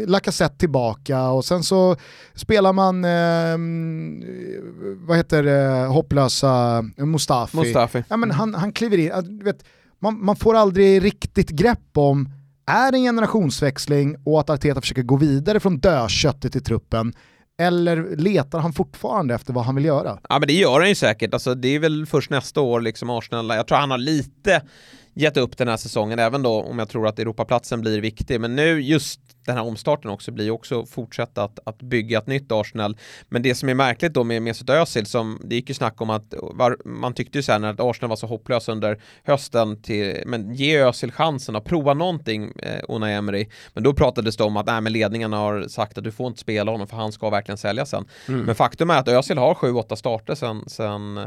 Lacazette tillbaka och sen så spelar man, eh, vad heter det, hopplösa Mustafi. Mustafi. Ja, men han, han kliver in, vet, man, man får aldrig riktigt grepp om, är det en generationsväxling och att Arteta försöker gå vidare från dödköttet i truppen eller letar han fortfarande efter vad han vill göra? Ja men det gör han ju säkert, alltså, det är väl först nästa år liksom Arsenal, jag tror han har lite gett upp den här säsongen, även då om jag tror att Europaplatsen blir viktig. Men nu just den här omstarten också blir också fortsätta att, att bygga ett nytt Arsenal. Men det som är märkligt då med Mesut Özil, som det gick ju snack om att var, man tyckte ju sen att Arsenal var så hopplös under hösten till, men ge Özil chansen att prova någonting, eh, Unai Emery. Men då pratades det om att nej, men ledningen har sagt att du får inte spela honom för han ska verkligen sälja sen. Mm. Men faktum är att Özil har 7-8 starter sen, sen eh,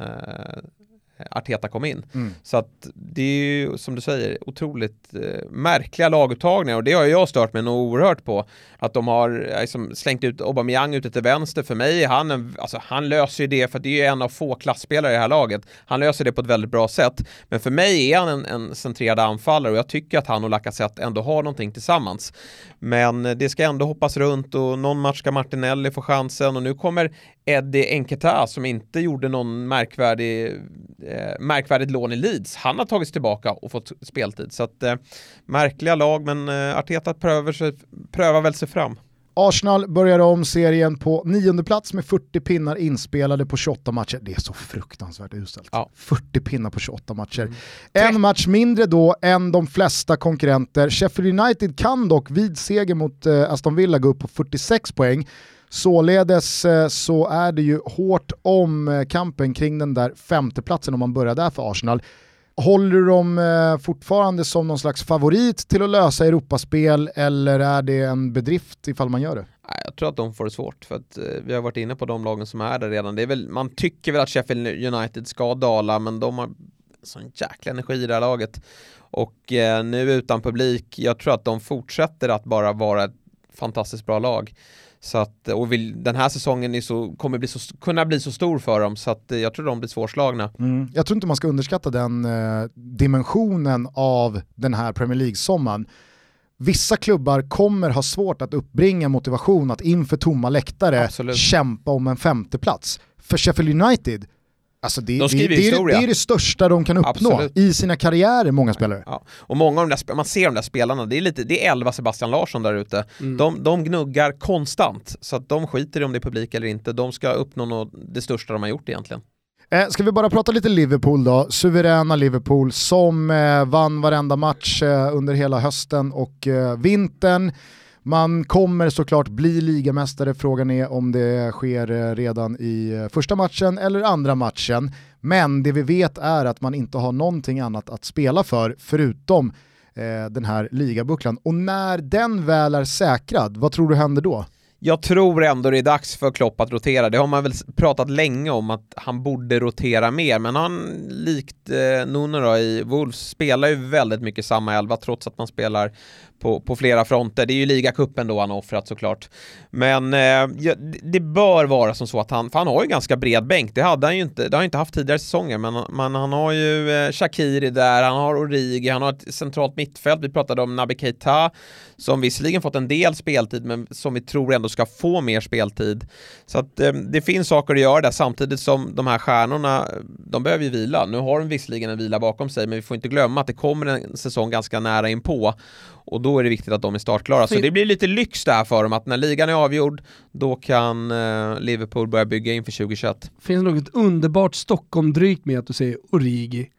Arteta kom in. Mm. Så att det är ju som du säger otroligt eh, märkliga laguttagningar och det har jag stört mig nog oerhört på. Att de har eh, liksom, slängt ut Aubameyang ute till vänster. För mig är han en, alltså han löser ju det för det är ju en av få klassspelare i det här laget. Han löser det på ett väldigt bra sätt. Men för mig är han en, en centrerad anfallare och jag tycker att han och Lacazette ändå har någonting tillsammans. Men eh, det ska ändå hoppas runt och någon match ska Martinelli få chansen och nu kommer Eddie Enketa som inte gjorde någon märkvärdig, eh, märkvärdigt lån i Leeds. Han har tagits tillbaka och fått speltid. Så att eh, märkliga lag men eh, Arteta prövar, sig, prövar väl sig fram. Arsenal börjar om serien på nionde plats med 40 pinnar inspelade på 28 matcher. Det är så fruktansvärt uselt. Ja. 40 pinnar på 28 matcher. En match mindre då än de flesta konkurrenter. Sheffield United kan dock vid seger mot eh, Aston Villa gå upp på 46 poäng. Således eh, så är det ju hårt om eh, kampen kring den där femteplatsen om man börjar där för Arsenal. Håller du dem eh, fortfarande som någon slags favorit till att lösa Europaspel eller är det en bedrift ifall man gör det? Jag tror att de får det svårt för att vi har varit inne på de lagen som är där redan. Det är väl, man tycker väl att Sheffield United ska dala men de har sån jäkla energi i det här laget. Och eh, nu utan publik, jag tror att de fortsätter att bara vara ett fantastiskt bra lag. Så att, och vill, den här säsongen är så, kommer bli så, kunna bli så stor för dem så att jag tror de blir svårslagna. Mm. Jag tror inte man ska underskatta den eh, dimensionen av den här Premier League-sommaren. Vissa klubbar kommer ha svårt att uppbringa motivation att inför tomma läktare Absolut. kämpa om en femteplats. För Sheffield United, alltså det, De det, det, är, det är det största de kan uppnå Absolut. i sina karriärer, många spelare. Ja. Och många av de där, man ser de där spelarna, det är lite, det är 11 Sebastian Larsson där ute. Mm. De, de gnuggar konstant, så att de skiter i om det är publik eller inte. De ska uppnå nå- det största de har gjort egentligen. Eh, ska vi bara prata lite Liverpool då? Suveräna Liverpool som eh, vann varenda match eh, under hela hösten och eh, vintern. Man kommer såklart bli ligamästare, frågan är om det sker eh, redan i eh, första matchen eller andra matchen. Men det vi vet är att man inte har någonting annat att spela för förutom eh, den här ligabucklan. Och när den väl är säkrad, vad tror du händer då? Jag tror ändå det är dags för Klopp att rotera. Det har man väl pratat länge om att han borde rotera mer, men han, likt eh, Nuno då i Wolves, spelar ju väldigt mycket samma elva trots att man spelar på, på flera fronter. Det är ju ligacupen då han har offrat såklart. Men eh, det- bör vara som så att han, för han har ju ganska bred bänk, det hade han ju inte, det har han inte haft tidigare säsonger, men, men han har ju eh, Shakiri där, han har Origi, han har ett centralt mittfält, vi pratade om Naby Keita, som visserligen fått en del speltid, men som vi tror ändå ska få mer speltid. Så att eh, det finns saker att göra där, samtidigt som de här stjärnorna, de behöver ju vila. Nu har de visserligen en vila bakom sig, men vi får inte glömma att det kommer en säsong ganska nära inpå. Och då är det viktigt att de är startklara. Så det blir lite lyx där för dem, att när ligan är avgjord, då kan eh, Liverpool börja bygga inför 2021. finns något underbart Stockholm-drygt med att du säger Origi.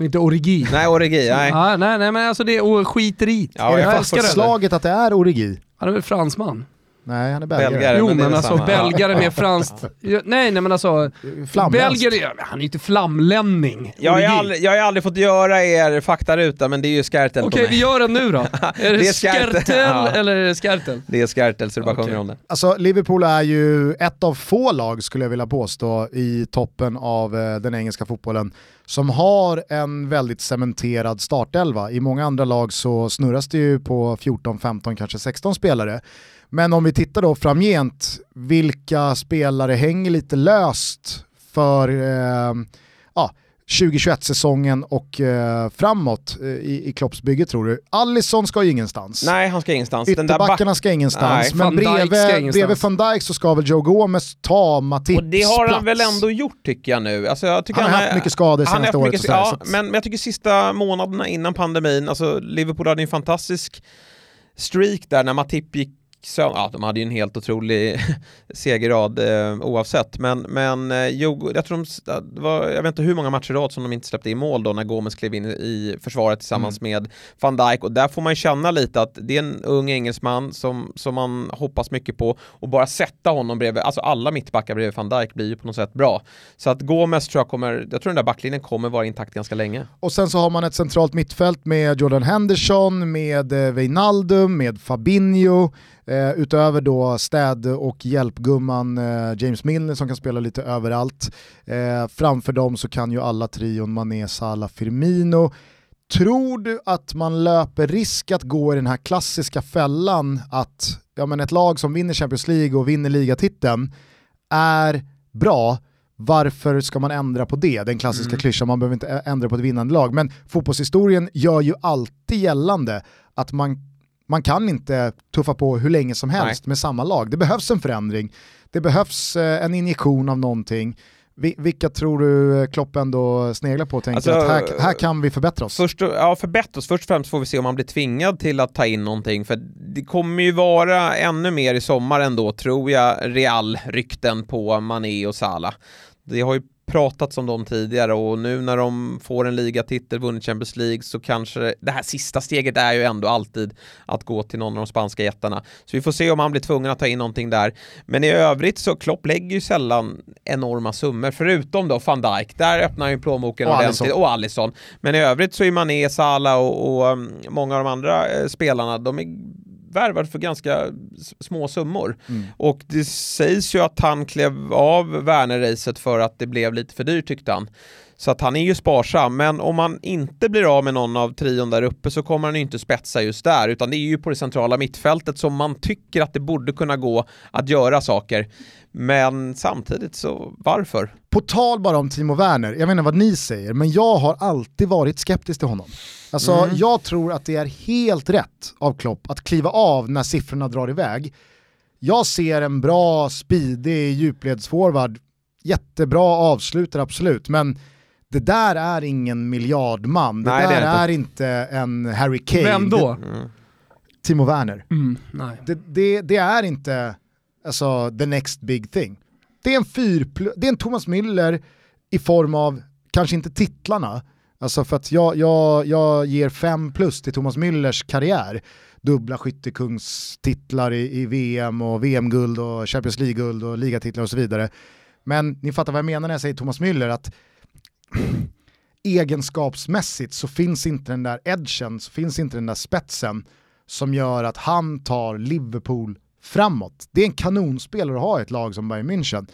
Inte Origi. Nej, Origi, nej. Ja, nej, nej men alltså det är skiter i Ja, är det jag älskar det. fastslaget att det är Origi? Han är väl fransman? Nej, han är belgare. Belgare. Jo men men alltså samma. belgare med franskt... Nej nej men alltså, belgare, han är ju inte flamlänning. Jag har, aldrig, jag har aldrig fått göra er faktaruta, men det är ju Skertel Okej mig. vi gör den nu då. är det, Det är Skertel. Ja. eller är det Skertel? Det är Skertel, så det bara Okej. sjunger om det. Alltså Liverpool är ju ett av få lag skulle jag vilja påstå i toppen av eh, den engelska fotbollen som har en väldigt cementerad startelva. I många andra lag så snurras det ju på 14, 15, kanske 16 spelare. Men om vi tittar då framgent, vilka spelare hänger lite löst för eh, ja, 2021-säsongen och eh, framåt eh, i, i Klopps bygge tror du? Allison ska ju ingenstans. Nej, han ska ingenstans. Ytterbackarna ska ingenstans, Nej, men Dijk ska bredvid, ingenstans. bredvid van Dijk så ska väl Joe Gomez ta Matips Och det har han plats. väl ändå gjort tycker jag nu. Alltså, jag tycker Han har haft mycket skador han senaste året. mycket- sådär, ja, så att- men, men jag tycker sista månaderna innan pandemin, alltså Liverpool hade en fantastisk streak där när Matip gick sö- Ja, de hade ju en helt otrolig segerrad eh, oavsett, men, men eh, jo, jag tror de, var, jag vet inte hur många matcher i rad som de inte släppte in mål då när Gomes klev in i försvaret tillsammans Mm. med van Dijk och där får man ju känna lite att det är en ung engelsman som, som man hoppas mycket på och bara sätta honom bredvid, alltså alla mittbackar bredvid van Dijk blir ju på något sätt bra. Så att Gomes tror jag kommer, jag tror den där backlinjen kommer vara intakt ganska länge. Och sen så har man ett centralt mittfält med Jordan Henderson, med eh, Wijnaldum, med Fabinho, eh, utöver då städ och hjälpgumman eh, James Milner som kan spela lite överallt. Eh, framför dem så kan ju alla trion Mané, Salah, Firmino. Tror du att man löper risk att gå i den här klassiska fällan att ja, men ett lag som vinner Champions League och vinner ligatiteln är bra, varför ska man ändra på det? Den klassiska Mm. klyschan, man behöver inte ändra på ett vinnande lag. Men fotbollshistorien gör ju alltid gällande att man, man kan inte tuffa på hur länge som helst med samma lag. Det behövs en förändring, det behövs eh, en injektion av någonting. Vi, vilka tror du Klopp ändå sneglar på och tänker Alltså, att här, här kan vi förbättra oss? Först, ja, förbättra oss. Först och främst får vi se om han blir tvingad till att ta in någonting, för det kommer ju vara ännu mer i sommar ändå, tror jag, Real-rykten på Mané och Salah. Det har ju pratats om dem tidigare och nu när de får en ligatitel, vunnit Champions League, så kanske det, här sista steget är ju ändå alltid att gå till någon av de spanska jättarna. Så vi får se om han blir tvungen att ta in någonting där. Men i övrigt så Klopp lägger ju sällan enorma summor, förutom då van Dijk, där öppnar han ju plånboken Och ordentligt, Alisson. och Alisson. Men i övrigt så är Mané, Salah och, och um, många av de andra eh, spelarna, de är värvade för ganska små summor. Mm. Och det sägs ju att han klev av Werner-racet för att det blev lite för dyrt tyckte han. Så att han är ju sparsam, men om man inte blir av med någon av trion där uppe så kommer han ju inte spetsa just där, utan det är ju på det centrala mittfältet som man tycker att det borde kunna gå att göra saker. Men samtidigt så, varför? På tal bara om Timo Werner, jag vet inte vad ni säger, men jag har alltid varit skeptisk till honom. Alltså Mm. jag tror att det är helt rätt av Klopp att kliva av när siffrorna drar iväg. Jag ser en bra, speedig djupledsforward, jättebra avslutare absolut, men det där är ingen miljardman. Det Nej, det där är är inte. inte. en Harry Kane. Vem då? Mm. Timo Werner. Mm, nej. Det, det, det är inte alltså, the next big thing. Det är en fyr, det är en Thomas Müller i form av, kanske inte titlarna, alltså för att jag, jag, jag ger fem plus till Thomas Müllers karriär. Dubbla skyttekungstitlar i, i VM och VM-guld och Champions League-guld och ligatitlar och så vidare. Men ni fattar vad jag menar när jag säger Thomas Müller, att egenskapsmässigt så finns inte den där edgen, så finns inte den där spetsen som gör att han tar Liverpool framåt. Det är en kanonspelare att ha i ett lag som Bayern München.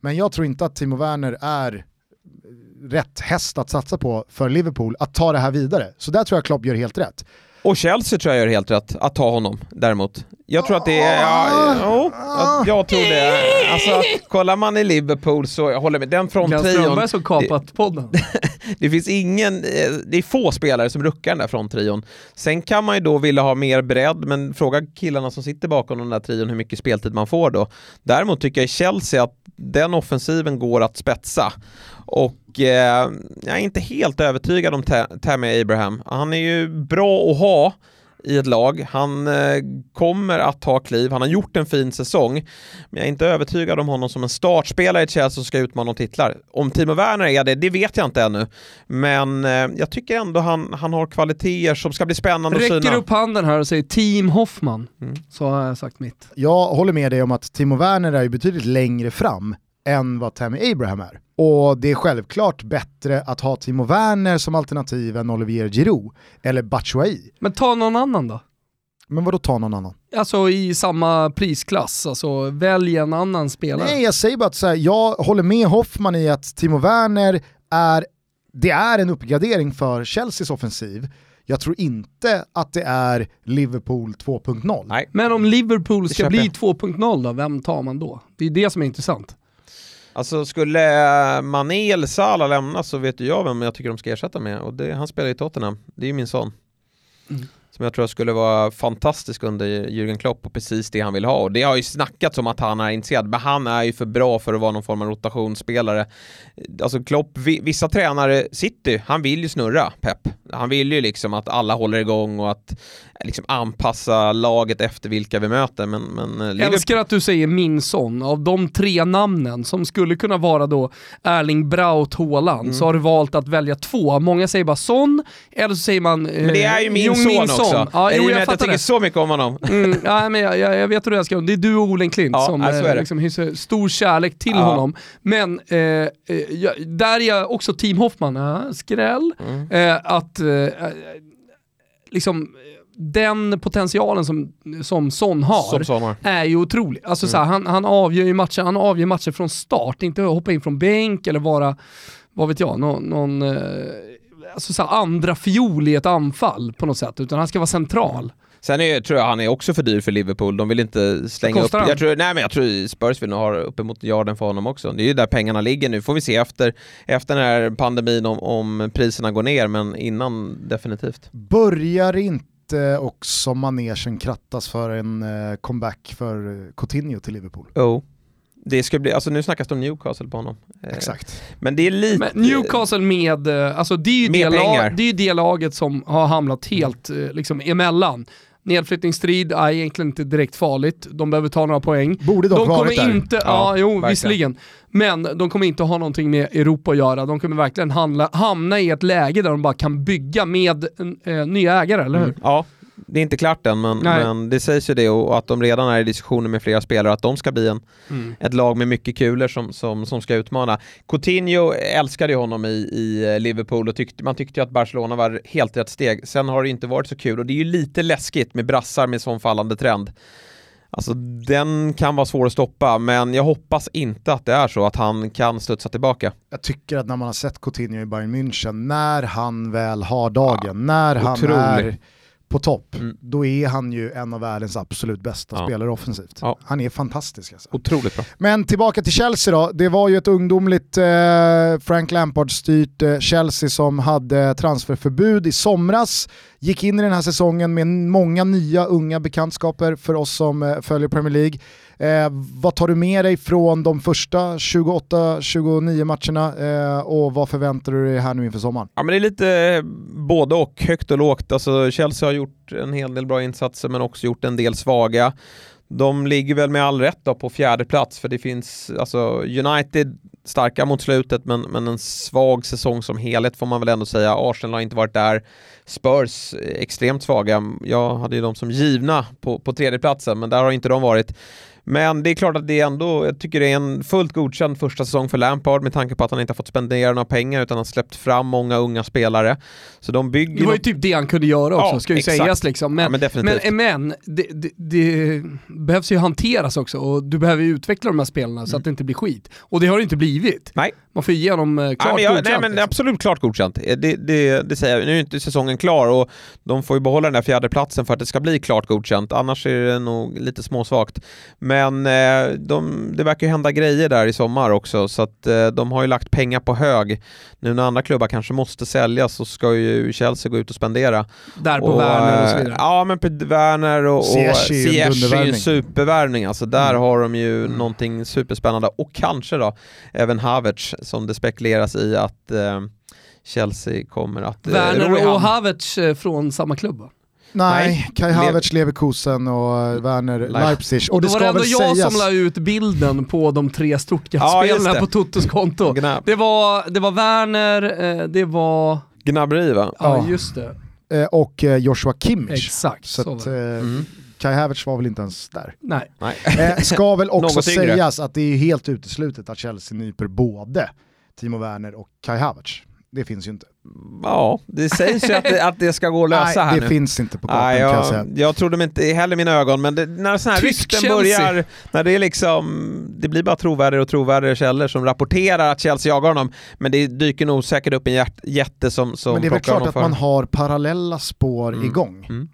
Men jag tror inte att Timo Werner är eh, rätt häst att satsa på för Liverpool att ta det här vidare. Så där tror jag Klopp gör helt rätt. Och Chelsea tror jag gör helt rätt att ta honom däremot. Jag tror att det är, ja, jo, jag, jag tror det. Alltså, kollar man i Liverpool så, jag håller med, den Glenn fronttrion, Strömberg som kapat podden. det finns ingen, eh, det är få spelare som ruckar den där fronttrion. Sen kan man ju då vilja ha mer bredd, men fråga killarna som sitter bakom den där trion hur mycket speltid man får då. Däremot tycker jag i Chelsea att den offensiven går att spetsa. Och eh, jag är inte helt övertygad om Tammy Abraham. Han är ju bra att ha i ett lag. Han eh, kommer att ta kliv, han har gjort en fin säsong. Men jag är inte övertygad om honom som en startspelare i Chelsea som ska utmana om titlar. Om Timo Werner är det, det vet jag inte ännu. Men eh, jag tycker ändå han, han har kvaliteter som ska bli spännande Räcker att syna. upp handen här och säger Team Hoffman, Mm. så har jag sagt mitt. Jag håller med dig om att Timo Werner är ju betydligt längre fram än vad Tammy Abraham är. Och det är självklart bättre att ha Timo Werner som alternativ än Olivier Giroud eller Batshuayi. Men ta någon annan då? Men vadå ta någon annan? Alltså i samma prisklass, alltså välj en annan spelare. Nej, jag säger bara att så här, jag håller med Hoffman i att Timo Werner är, det är en uppgradering för Chelseas offensiv. Jag tror inte att det är Liverpool 2.0. Nej. Men om Liverpool ska bli jag. 2.0 då, vem tar man då? Det är det som är intressant. Alltså skulle eh, Mané eller Salah lämna så vet ju jag vem jag tycker de ska ersätta med och det, han spelar i Tottenham. Det är ju min son. Mm. Som jag tror skulle vara fantastisk under Jürgen Klopp och precis det han vill ha. Och det har ju snackats om att han är intresserad, men han är ju för bra för att vara någon form av rotationsspelare. Alltså Klopp, vi- vissa tränare, City, han vill ju snurra Pep. Han vill ju liksom att alla håller igång och att liksom anpassa laget efter vilka vi möter. Men, men eh, Jag Liverpool- älskar att du säger min son. Av de tre namnen som skulle kunna vara då Erling Braut Haaland Mm. så har du valt att välja två. Många säger bara son, eller så säger man... Men det är ju min jo, son också. Ja, jo, jag jag fattar tycker det. så mycket om honom. Mm, ja, men jag, jag, jag vet hur du älskar honom. Det är du och Olen Klint Ja, som ja, så är eh, det. liksom hyser stor kärlek till Ja. honom. Men eh, eh, jag, där är jag också Team Hoffman, äh, skräll. Mm. Eh, att eh, eh, liksom eh, den potentialen som, som Son har Som son har. är ju otrolig. Alltså Mm. så här, han, han avgör ju matcher, han avgör matcher från start, inte hoppa in från bänk eller vara, vad vet jag, någon, någon eh, alltså så här, andra fiol i ett anfall på något sätt, utan han ska vara central. Sen är, tror jag han är också för dyr för Liverpool. De vill inte slänga upp... han? Jag tror, nej men jag tror Spurs vill nog ha uppemot miljarden för honom också. Det är ju där pengarna ligger nu. Får vi se efter, efter den här pandemin om, om priserna går ner, men innan definitivt. Börjar inte också manegen krattas för en eh, comeback för eh, Coutinho till Liverpool? Oh. Det ska bli, alltså nu snackas det om Newcastle på honom. Eh, Exakt. Men det är lite... Men Newcastle med, alltså det är ju Med det, lag, det, är ju det laget som har hamnat helt liksom emellan. Nedflyttningsstrid är egentligen inte direkt farligt, de behöver ta några poäng. Borde dock De varit kommer där. inte, ja, Ja, jo verkligen. visserligen, men de kommer inte ha någonting med Europa att göra. De kommer verkligen handla, hamna i ett läge där de bara kan bygga med eh, nya ägare, eller hur? Mm. Ja, det är inte klart än, men, men det sägs ju det och att de redan är i diskussioner med flera spelare att de ska bli en, Mm. ett lag med mycket kulor som, som, som ska utmana. Coutinho älskade ju honom i, i eh, Liverpool och tyckte, man tyckte ju att Barcelona var helt rätt steg. Sen har det inte varit så kul och det är ju lite läskigt med brassar med sån fallande trend. Alltså den kan vara svår att stoppa, men jag hoppas inte att det är så att han kan studsa tillbaka. Jag tycker att när man har sett Coutinho i Bayern München, när han väl har dagen, när han otrolig. är på topp, Mm. då är han ju en av världens absolut bästa Ja. spelare offensivt. Ja. Han är fantastisk alltså. Otroligt bra. Men tillbaka till Chelsea då. Det var ju ett ungdomligt eh, Frank Lampard-styrt eh, Chelsea som hade transferförbud i somras. Gick in i den här säsongen med många nya unga bekantskaper för oss som eh, följer Premier League. Eh, vad tar du med dig från de första 28-29 matcherna eh, och vad förväntar du dig här nu inför sommaren? Ja men det är lite eh, både och, högt och lågt. Alltså Chelsea har gjort en hel del bra insatser men också gjort en del svaga. De ligger väl med all rätt då på fjärde plats för det finns, alltså United starka mot slutet men, men en svag säsong som helhet får man väl ändå säga. Arsenal har inte varit där. Spurs eh, extremt svaga. Jag hade ju dem som givna på, på tredje platsen men där har inte de varit. Men det är klart att det är ändå, jag tycker det är en fullt godkänd första säsong för Lampard med tanke på att han inte har fått spendera några pengar utan har släppt fram många unga spelare. Så de bygger... Det var ju typ det han kunde göra också, Ja, ska ju exakt. sägas liksom. Men, ja, men men, men det, det, det behövs ju hanteras också och du behöver ju utveckla de här spelarna så att det inte blir skit. Och det har det inte blivit. Nej. Man får ju ge dem eh, klart Nej men, jag, nej godkänt, men liksom. absolut klart godkänt. Eh, Det, det, det säger jag. Nu är inte säsongen klar och de får ju behålla den där fjärde platsen för att det ska bli klart godkänt. Annars är det nog lite småsvagt. Men eh, de, det verkar ju hända grejer där i sommar också så att eh, de har ju lagt pengar på hög. Nu när andra klubbar kanske måste säljas så ska ju Chelsea gå ut och spendera. Där på Werner och så eh, vidare. Ja men på Werner och, och Ziyech är ju en supervärvning. Alltså där Mm. har de ju Mm. någonting superspännande och kanske då även Havertz som det spekuleras i att eh, Chelsea kommer att... eh, Werner och. Havertz från samma klubb va? Nej, Kai Havertz, Leverkusen och Werner Leipzig. Och, och det var det ändå jag sägas... som la ut bilden på de tre Stuttgart-spelarna ja, på Totos konto. Det var, det var Werner, eh, det var... Gnabberi va? Ja, just det. Eh, och eh, Joshua Kimmich. Exakt. Så, så att, mm. Kai Havertz var väl inte ens där. Nej. Eh, ska väl också sägas att det är helt uteslutet att Chelsea nyper både Timo Werner och Kai Havertz. Det finns ju inte. Ja, det sägs ju att det, att det ska gå att lösa Nej, här det nu. finns inte på kartan Nej, jag, kan jag säga. Jag trodde inte heller mina ögon, men det, när sådana här Tysk rykten Chelsea. börjar, när det är liksom, det blir bara trovärdigare och trovärdigare källor som rapporterar att Chelsea jagar honom, men det dyker nog säkert upp en hjärt, jätte som, som Men det är väl klart att för. man har parallella spår Mm. igång. Mm.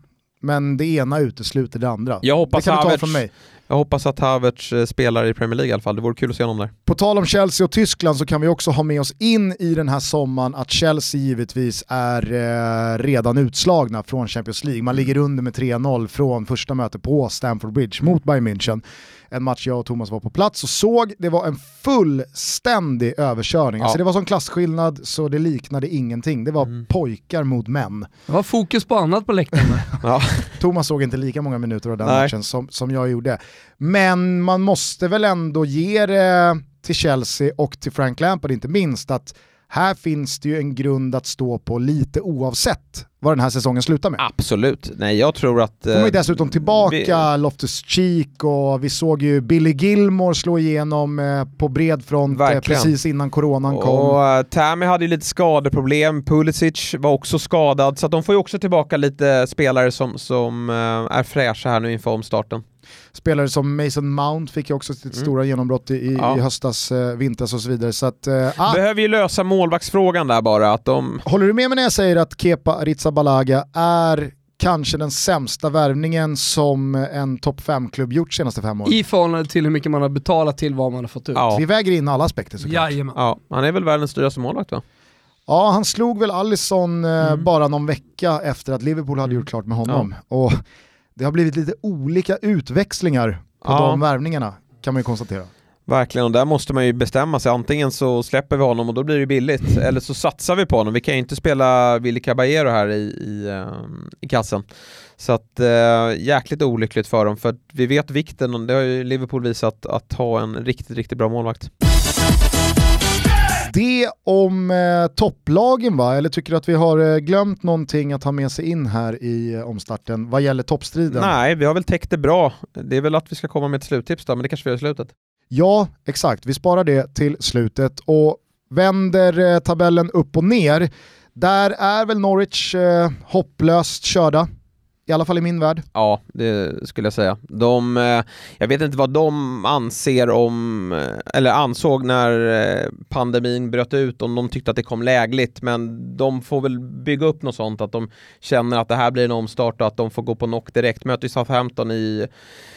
Men det ena utesluter det andra. Jag hoppas det kan du ta Havertz- från mig. Jag hoppas att Havertz eh, spelar i Premier League i alla fall, det vore kul att se honom där. På tal om Chelsea och Tyskland så kan vi också ha med oss in i den här sommaren att Chelsea givetvis är eh, redan utslagna från Champions League. Man ligger under med 3-0 från första mötet på Stamford Bridge mot Bayern München. En match jag och Thomas var på plats och såg, det var en fullständig överkörning. Alltså Ja. det var sån klasskillnad så det liknade ingenting. Det var Mm. pojkar mot män. Det var fokus på annat på läktaren. Ja. Thomas såg inte lika många minuter av den Nej. matchen som, som jag gjorde. Men man måste väl ändå ge det till Chelsea och till Frank Lampard inte minst att här finns det ju en grund att stå på lite oavsett vad den här säsongen slutar med. Absolut, nej jag tror att... Kommer ju eh, dessutom tillbaka Loftus Cheek och vi såg ju Billy Gilmore slå igenom eh, på bred front eh, Verkligen. precis innan coronan kom. Och Tammy hade ju lite skadeproblem, Pulisic var också skadad, så de får ju också tillbaka lite spelare som, som är fräscha här nu inför omstarten. Spelare som Mason Mount fick ju också sitt Mm. stora genombrott i, Ja. i höstas, eh, vintras och så vidare. Så att, eh, ah, Behöver ju lösa målvaktsfrågan där bara, att de... Håller du med mig när jag säger att Kepa Arrizabalaga är kanske den sämsta värvningen som en topp 5-klubb gjort senaste fem åren? I förhållande till hur mycket man har betalat till vad man har fått ut. Ja. Vi väger in alla aspekter såklart. Jajamän. Ja, han är väl världens dyraste målvakt va? Ja, han slog väl Alisson eh, Mm. bara någon vecka efter att Liverpool hade Mm. gjort klart med honom. Och det har blivit lite olika utväxlingar på Ja. de värvningarna kan man ju konstatera. Verkligen, och där måste man ju bestämma sig. Antingen så släpper vi honom och då blir det billigt, eller så satsar vi på honom. Vi kan ju inte spela Willy Caballero här i, i, ehm, i kassen. Så att eh, jäkligt olyckligt för dem, för vi vet vikten, och det har ju Liverpool visat, att ha en riktigt, riktigt bra målvakt. Det om eh, topplagen va? Eller tycker du att vi har eh, glömt någonting att ha med sig in här i eh, omstarten vad gäller toppstriden? Nej, vi har väl täckt det bra. Det är väl att vi ska komma med ett sluttips då, men det kanske vi gör i slutet. Ja, exakt. Vi sparar det till slutet och vänder eh, tabellen upp och ner. Där är väl Norwich eh, hopplöst körda. I alla fall i min värld. Ja, det skulle jag säga. De, eh, jag vet inte vad de anser om, eh, eller ansåg när eh, pandemin bröt ut, om de tyckte att det kom lägligt, men de får väl bygga upp något sånt, att de känner att det här blir en omstart och att de får gå på knock direkt. Möter ju Southampton i,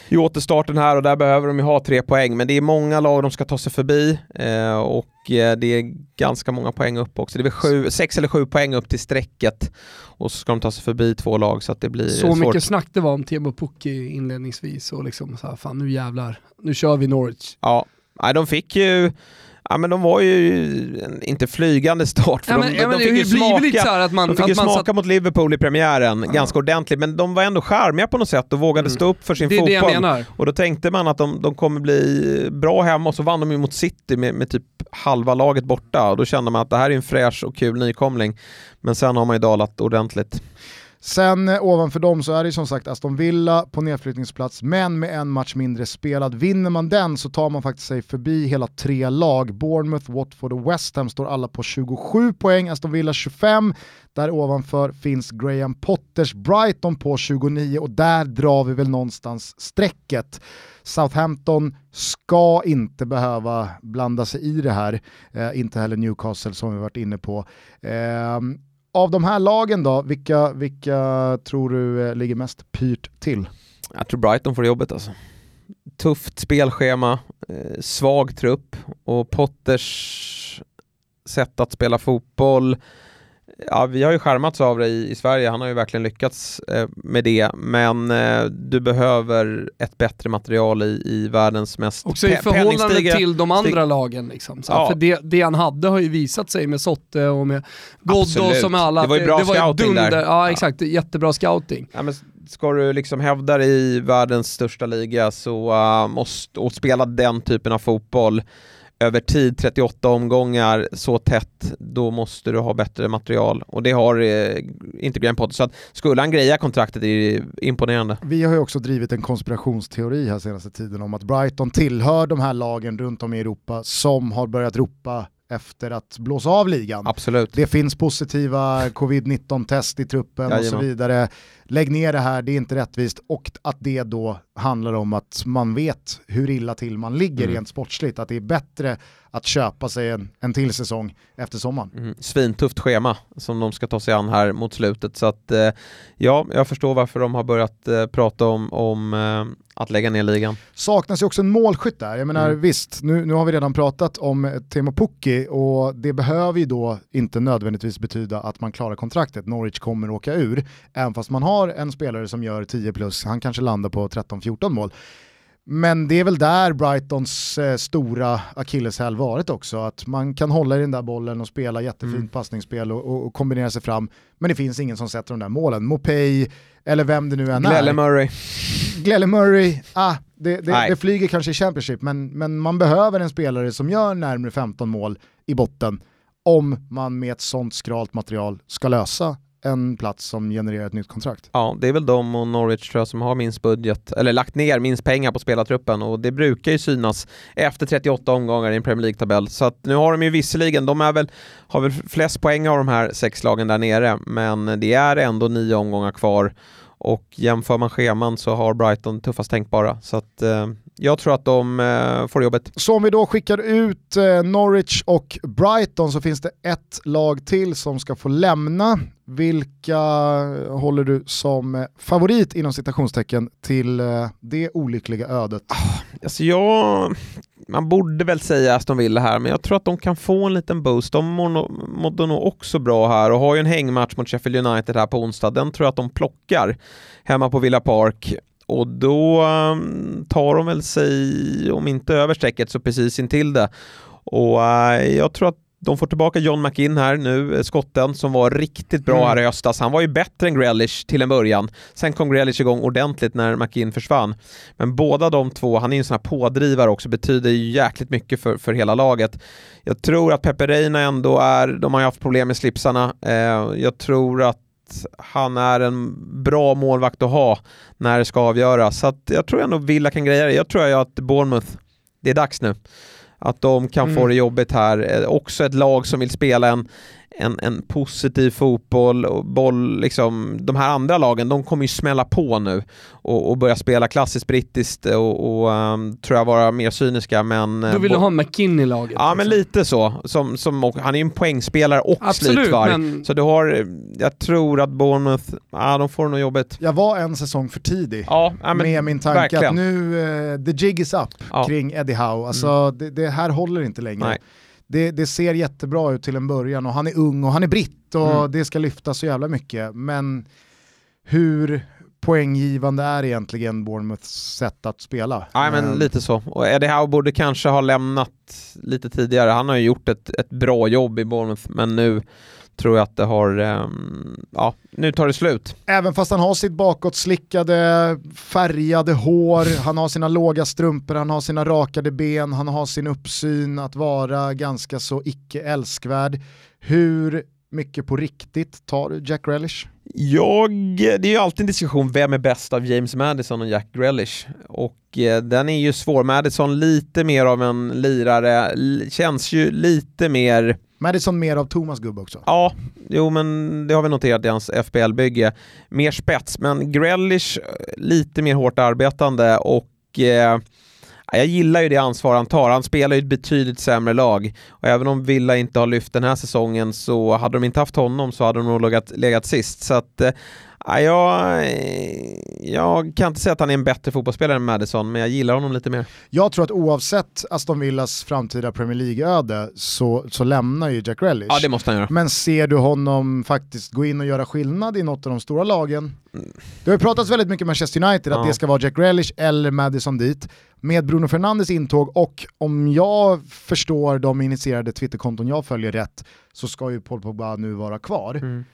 i återstarten här och där behöver de ju ha tre poäng, men det är många lag de ska ta sig förbi eh, och eh, det är ganska många poäng upp också. Det är väl sju, sex eller sju poäng upp till strecket och så ska de ta sig förbi två lag så att det blir Så svårt. mycket snack det var om Temo Pukki inledningsvis och liksom så här, fan nu jävlar, nu kör vi Norwich. Ja, nej, de fick ju Ja men de var ju inte flygande start för Ja, de, men, de, ja, men fick det ju smaka, här att man, de fick att smaka satt, mot Liverpool i premiären Ja. ganska ordentligt men de var ändå charmiga på något sätt och vågade Mm. stå upp för sin det det fotboll. menar. Och då tänkte man att de, de kommer bli bra hemma och så vann de ju mot City med, med typ halva laget borta och då kände man att det här är en fräsch och kul nykomling. Men sen har man ju dalat ordentligt. Sen eh, ovanför dem så är det som sagt Aston Villa på nedflyttningsplats, men med en match mindre spelad. Vinner man den så tar man faktiskt sig förbi hela tre lag. Bournemouth, Watford och West Ham står alla på 27 poäng, Aston Villa 25. Där ovanför finns Graham Potters Brighton på 29 och där drar vi väl någonstans strecket. Southampton ska inte behöva blanda sig i det här, eh, inte heller Newcastle som vi varit inne på. Eh, av de här lagen då, vilka, vilka tror du eh, ligger mest pyrt till? Jag tror Brighton får jobbet alltså. Tufft spelschema, eh, svag trupp och Potters sätt att spela fotboll Ja, vi har ju skärmats av det i, i Sverige, han har ju verkligen lyckats eh, med det, men eh, du behöver ett bättre material i, i världens mest Också i förhållande till de andra lagen. Liksom. Så, ja. För det, det han hade har ju visat sig med Sotte och med Ghoddos och med alla. Det var ju bra det, det scouting dunder, där. Ja exakt, ja. jättebra scouting. Ja, men ska du liksom hävda dig i världens största liga så uh, måste, och spela den typen av fotboll över tid, 38 omgångar, så tätt, då måste du ha bättre material. Och det har eh, inte Graham Potter. Så att skulle han greja kontraktet är det imponerande. Vi har ju också drivit en konspirationsteori här senaste tiden om att Brighton tillhör de här lagen runt om i Europa som har börjat ropa efter att blåsa av ligan. Absolut. Det finns positiva covid-19-test i truppen Jajamän. och så vidare. Lägg ner det här, det är inte rättvist. Och att det då handlar om att man vet hur illa till man ligger mm. rent sportsligt. Att det är bättre att köpa sig en, en till säsong efter sommaren. Mm. Svintufft schema som de ska ta sig an här mot slutet. Så att eh, ja, jag förstår varför de har börjat eh, prata om, om eh, att lägga ner ligan. Saknas ju också en målskytt där. Jag menar mm. visst, nu, nu har vi redan pratat om Temo Pukki och det behöver ju då inte nödvändigtvis betyda att man klarar kontraktet. Norwich kommer åka ur, även fast man har en spelare som gör 10 plus, han kanske landar på 13-14 mål. Men det är väl där Brightons eh, stora akilleshäl varit också, att man kan hålla i den där bollen och spela jättefint mm. passningsspel och, och, och, kombinera sig fram, men det finns ingen som sätter de där målen. Mopey, eller vem det nu än Glelle är. Murray. Glelle Murray, ah, det, det, det, flyger kanske i Championship, men, men man behöver en spelare som gör närmare 15 mål i botten om man med ett sånt skralt material ska lösa en plats som genererar ett nytt kontrakt. Ja, det är väl de och Norwich tror jag som har minst budget, eller lagt ner minst pengar på spelartruppen och det brukar ju synas efter 38 omgångar i en Premier League-tabell. Så att nu har de ju visserligen, de är väl, har väl flest poäng av de här sex lagen där nere, men det är ändå nio omgångar kvar och jämför man scheman så har Brighton tuffast tänkbara. Så att, eh, jag tror att de eh, får jobbet. Så om vi då skickar ut eh, Norwich och Brighton så finns det ett lag till som ska få lämna. Vilka håller du som favorit inom citationstecken till eh, det olyckliga ödet? Ah, alltså jag, man borde väl säga Aston Villa här, men jag tror att de kan få en liten boost. De mådde nog också bra här och har ju en hängmatch mot Sheffield United här på onsdag. Den tror jag att de plockar hemma på Villa Park. Och då ehm, tar de väl sig, om inte över strecket, så precis intill det. Och eh, jag tror att de får tillbaka John McInn här nu, eh, skotten som var riktigt bra mm. här i höstas. Han var ju bättre än Grealish till en början. Sen kom Grealish igång ordentligt när McInn försvann. Men båda de två, han är ju en sån här pådrivare också, betyder ju jäkligt mycket för, för hela laget. Jag tror att Pepe Reina ändå är, de har ju haft problem med slipsarna. Eh, jag tror att han är en bra målvakt att ha när det ska avgöras. Så jag tror ändå Villa kan greja det. Jag tror att Bournemouth, det är dags nu. Att de kan mm. få det jobbigt här. Eh, också ett lag som vill spela en, en, en positiv fotboll och boll, liksom, de här andra lagen, de kommer ju smälla på nu och, och börja spela klassiskt brittiskt och, och um, tror jag vara mer cyniska men... Du vill du ha McKinn i laget? Ja men lite så, som, som, han är ju en poängspelare och Absolut, slitvarg. Men... Så du har, jag tror att Bournemouth, ja de får nog jobbet. Jag var en säsong för tidig ja, men, med min tanke verkligen. att nu, uh, the jig is up ja. kring Eddie Howe, alltså mm. det, det, här håller inte längre. Nej det, det, ser jättebra ut till en början och han är ung och han är britt och mm. det ska lyftas så jävla mycket. Men hur poänggivande är egentligen Bournemouths sätt att spela? Nej men mm. lite så. Och Eddie Howe borde kanske ha lämnat lite tidigare. Han har ju gjort ett, ett bra jobb i Bournemouth men nu tror jag att det har, um, ja, nu tar det slut. Även fast han har sitt bakåtslickade, färgade hår, han har sina låga strumpor, han har sina rakade ben, han har sin uppsyn att vara ganska så icke älskvärd. Hur mycket på riktigt tar du Jack Relish? Jag, det är ju alltid en diskussion, vem är bäst av James Madison och Jack Grealish? Och eh, den är ju svår. Madison lite mer av en lirare, känns ju lite mer Madison mer av Thomas gubbe också. Ja, jo men det har vi noterat i hans FBL-bygge. Mer spets, men Grealish lite mer hårt arbetande och eh, jag gillar ju det ansvar han tar. Han spelar ju ett betydligt sämre lag. Och även om Villa inte har lyft den här säsongen så hade de inte haft honom så hade de nog legat, legat sist. Så att, eh, jag, jag kan inte säga att han är en bättre fotbollsspelare än Madison, men jag gillar honom lite mer. Jag tror att oavsett Aston Villas framtida Premier League-öde så, så lämnar ju Jack Relish. Ja, det måste han göra. Men ser du honom faktiskt gå in och göra skillnad i något av de stora lagen? Det har ju pratats väldigt mycket Manchester United, att Ja. det ska vara Jack Relish eller Madison dit. Med Bruno Fernandes intåg och om jag förstår de initierade Twitterkonton jag följer rätt så ska ju Paul Pogba nu vara kvar. Mm.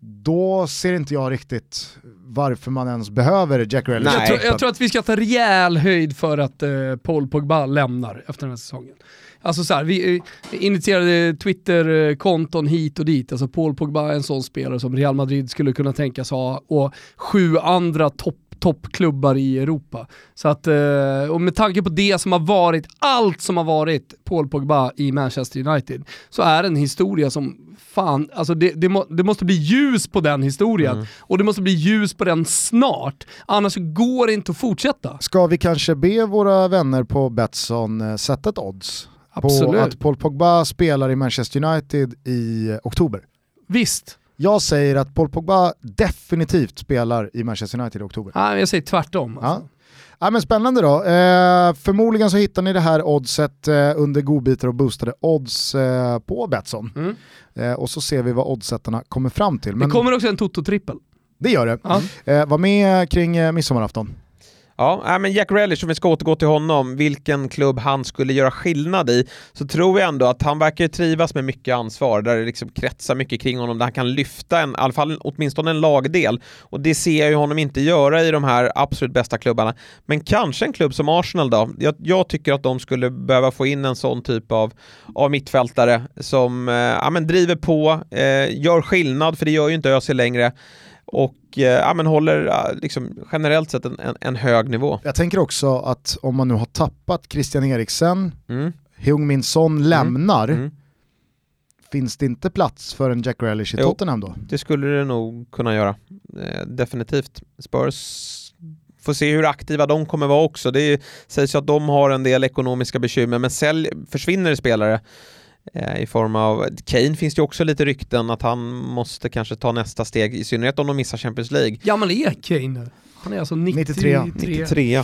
Då ser inte jag riktigt varför man ens behöver Jack Relish. Nej. Jag tror, jag tror att vi ska ta rejäl höjd för att eh, Paul Pogba lämnar efter den här säsongen. Alltså så här, vi eh, initierade Twitter-konton hit och dit. Alltså Paul Pogba är en sån spelare som Real Madrid skulle kunna tänkas ha och sju andra topp toppklubbar i Europa. Så att, eh, och med tanke på det som har varit, allt som har varit Paul Pogba i Manchester United, så är det en historia som fan, alltså det, det, må, det måste bli ljus på den historien. Och det måste bli ljus på den snart, annars går det inte att fortsätta. Ska vi kanske be våra vänner på Betsson eh, sätta ett odds på Absolut. att Paul Pogba spelar i Manchester United i eh, oktober? Visst. Jag säger att Paul Pogba definitivt spelar i Manchester United i oktober. Nej, jag säger tvärtom. Alltså. Ja. Ja, men spännande då. Eh, förmodligen så hittar ni det här oddset eh, under godbitar och boostade odds eh, på Betsson. Mm. Eh, och så ser vi vad oddsättarna kommer fram till. Men Det kommer också en Toto-trippel. det gör det. Ja. Eh, var med kring eh, midsommarafton. Ja, men Jack Relish, om vi ska återgå till honom, vilken klubb han skulle göra skillnad i, så tror jag ändå att han verkar trivas med mycket ansvar, där det liksom kretsar mycket kring honom, där han kan lyfta en, i alla fall åtminstone en lagdel. Och det ser jag ju honom inte göra i de här absolut bästa klubbarna. Men kanske en klubb som Arsenal då? Jag, jag tycker att de skulle behöva få in en sån typ av, av mittfältare som eh, ja, men driver på, eh, gör skillnad, för det gör ju inte Özil längre och eh, ja, men håller eh, liksom, generellt sett en, en, en hög nivå. Jag tänker också att om man nu har tappat Christian Eriksen, Mm. Heung-Min Son lämnar, Mm. finns det inte plats för en Jack Relish i Jo. Tottenham då? Det skulle det nog kunna göra. Eh, definitivt. Spurs får se hur aktiva de kommer vara också. Det är, sägs ju att de har en del ekonomiska bekymmer, men sälj, försvinner spelare i form av... Kane finns det ju också lite rykten att han måste kanske ta nästa steg, i synnerhet om de missar Champions League. Gammal är Kane nu. Han är alltså 93. 93. 93.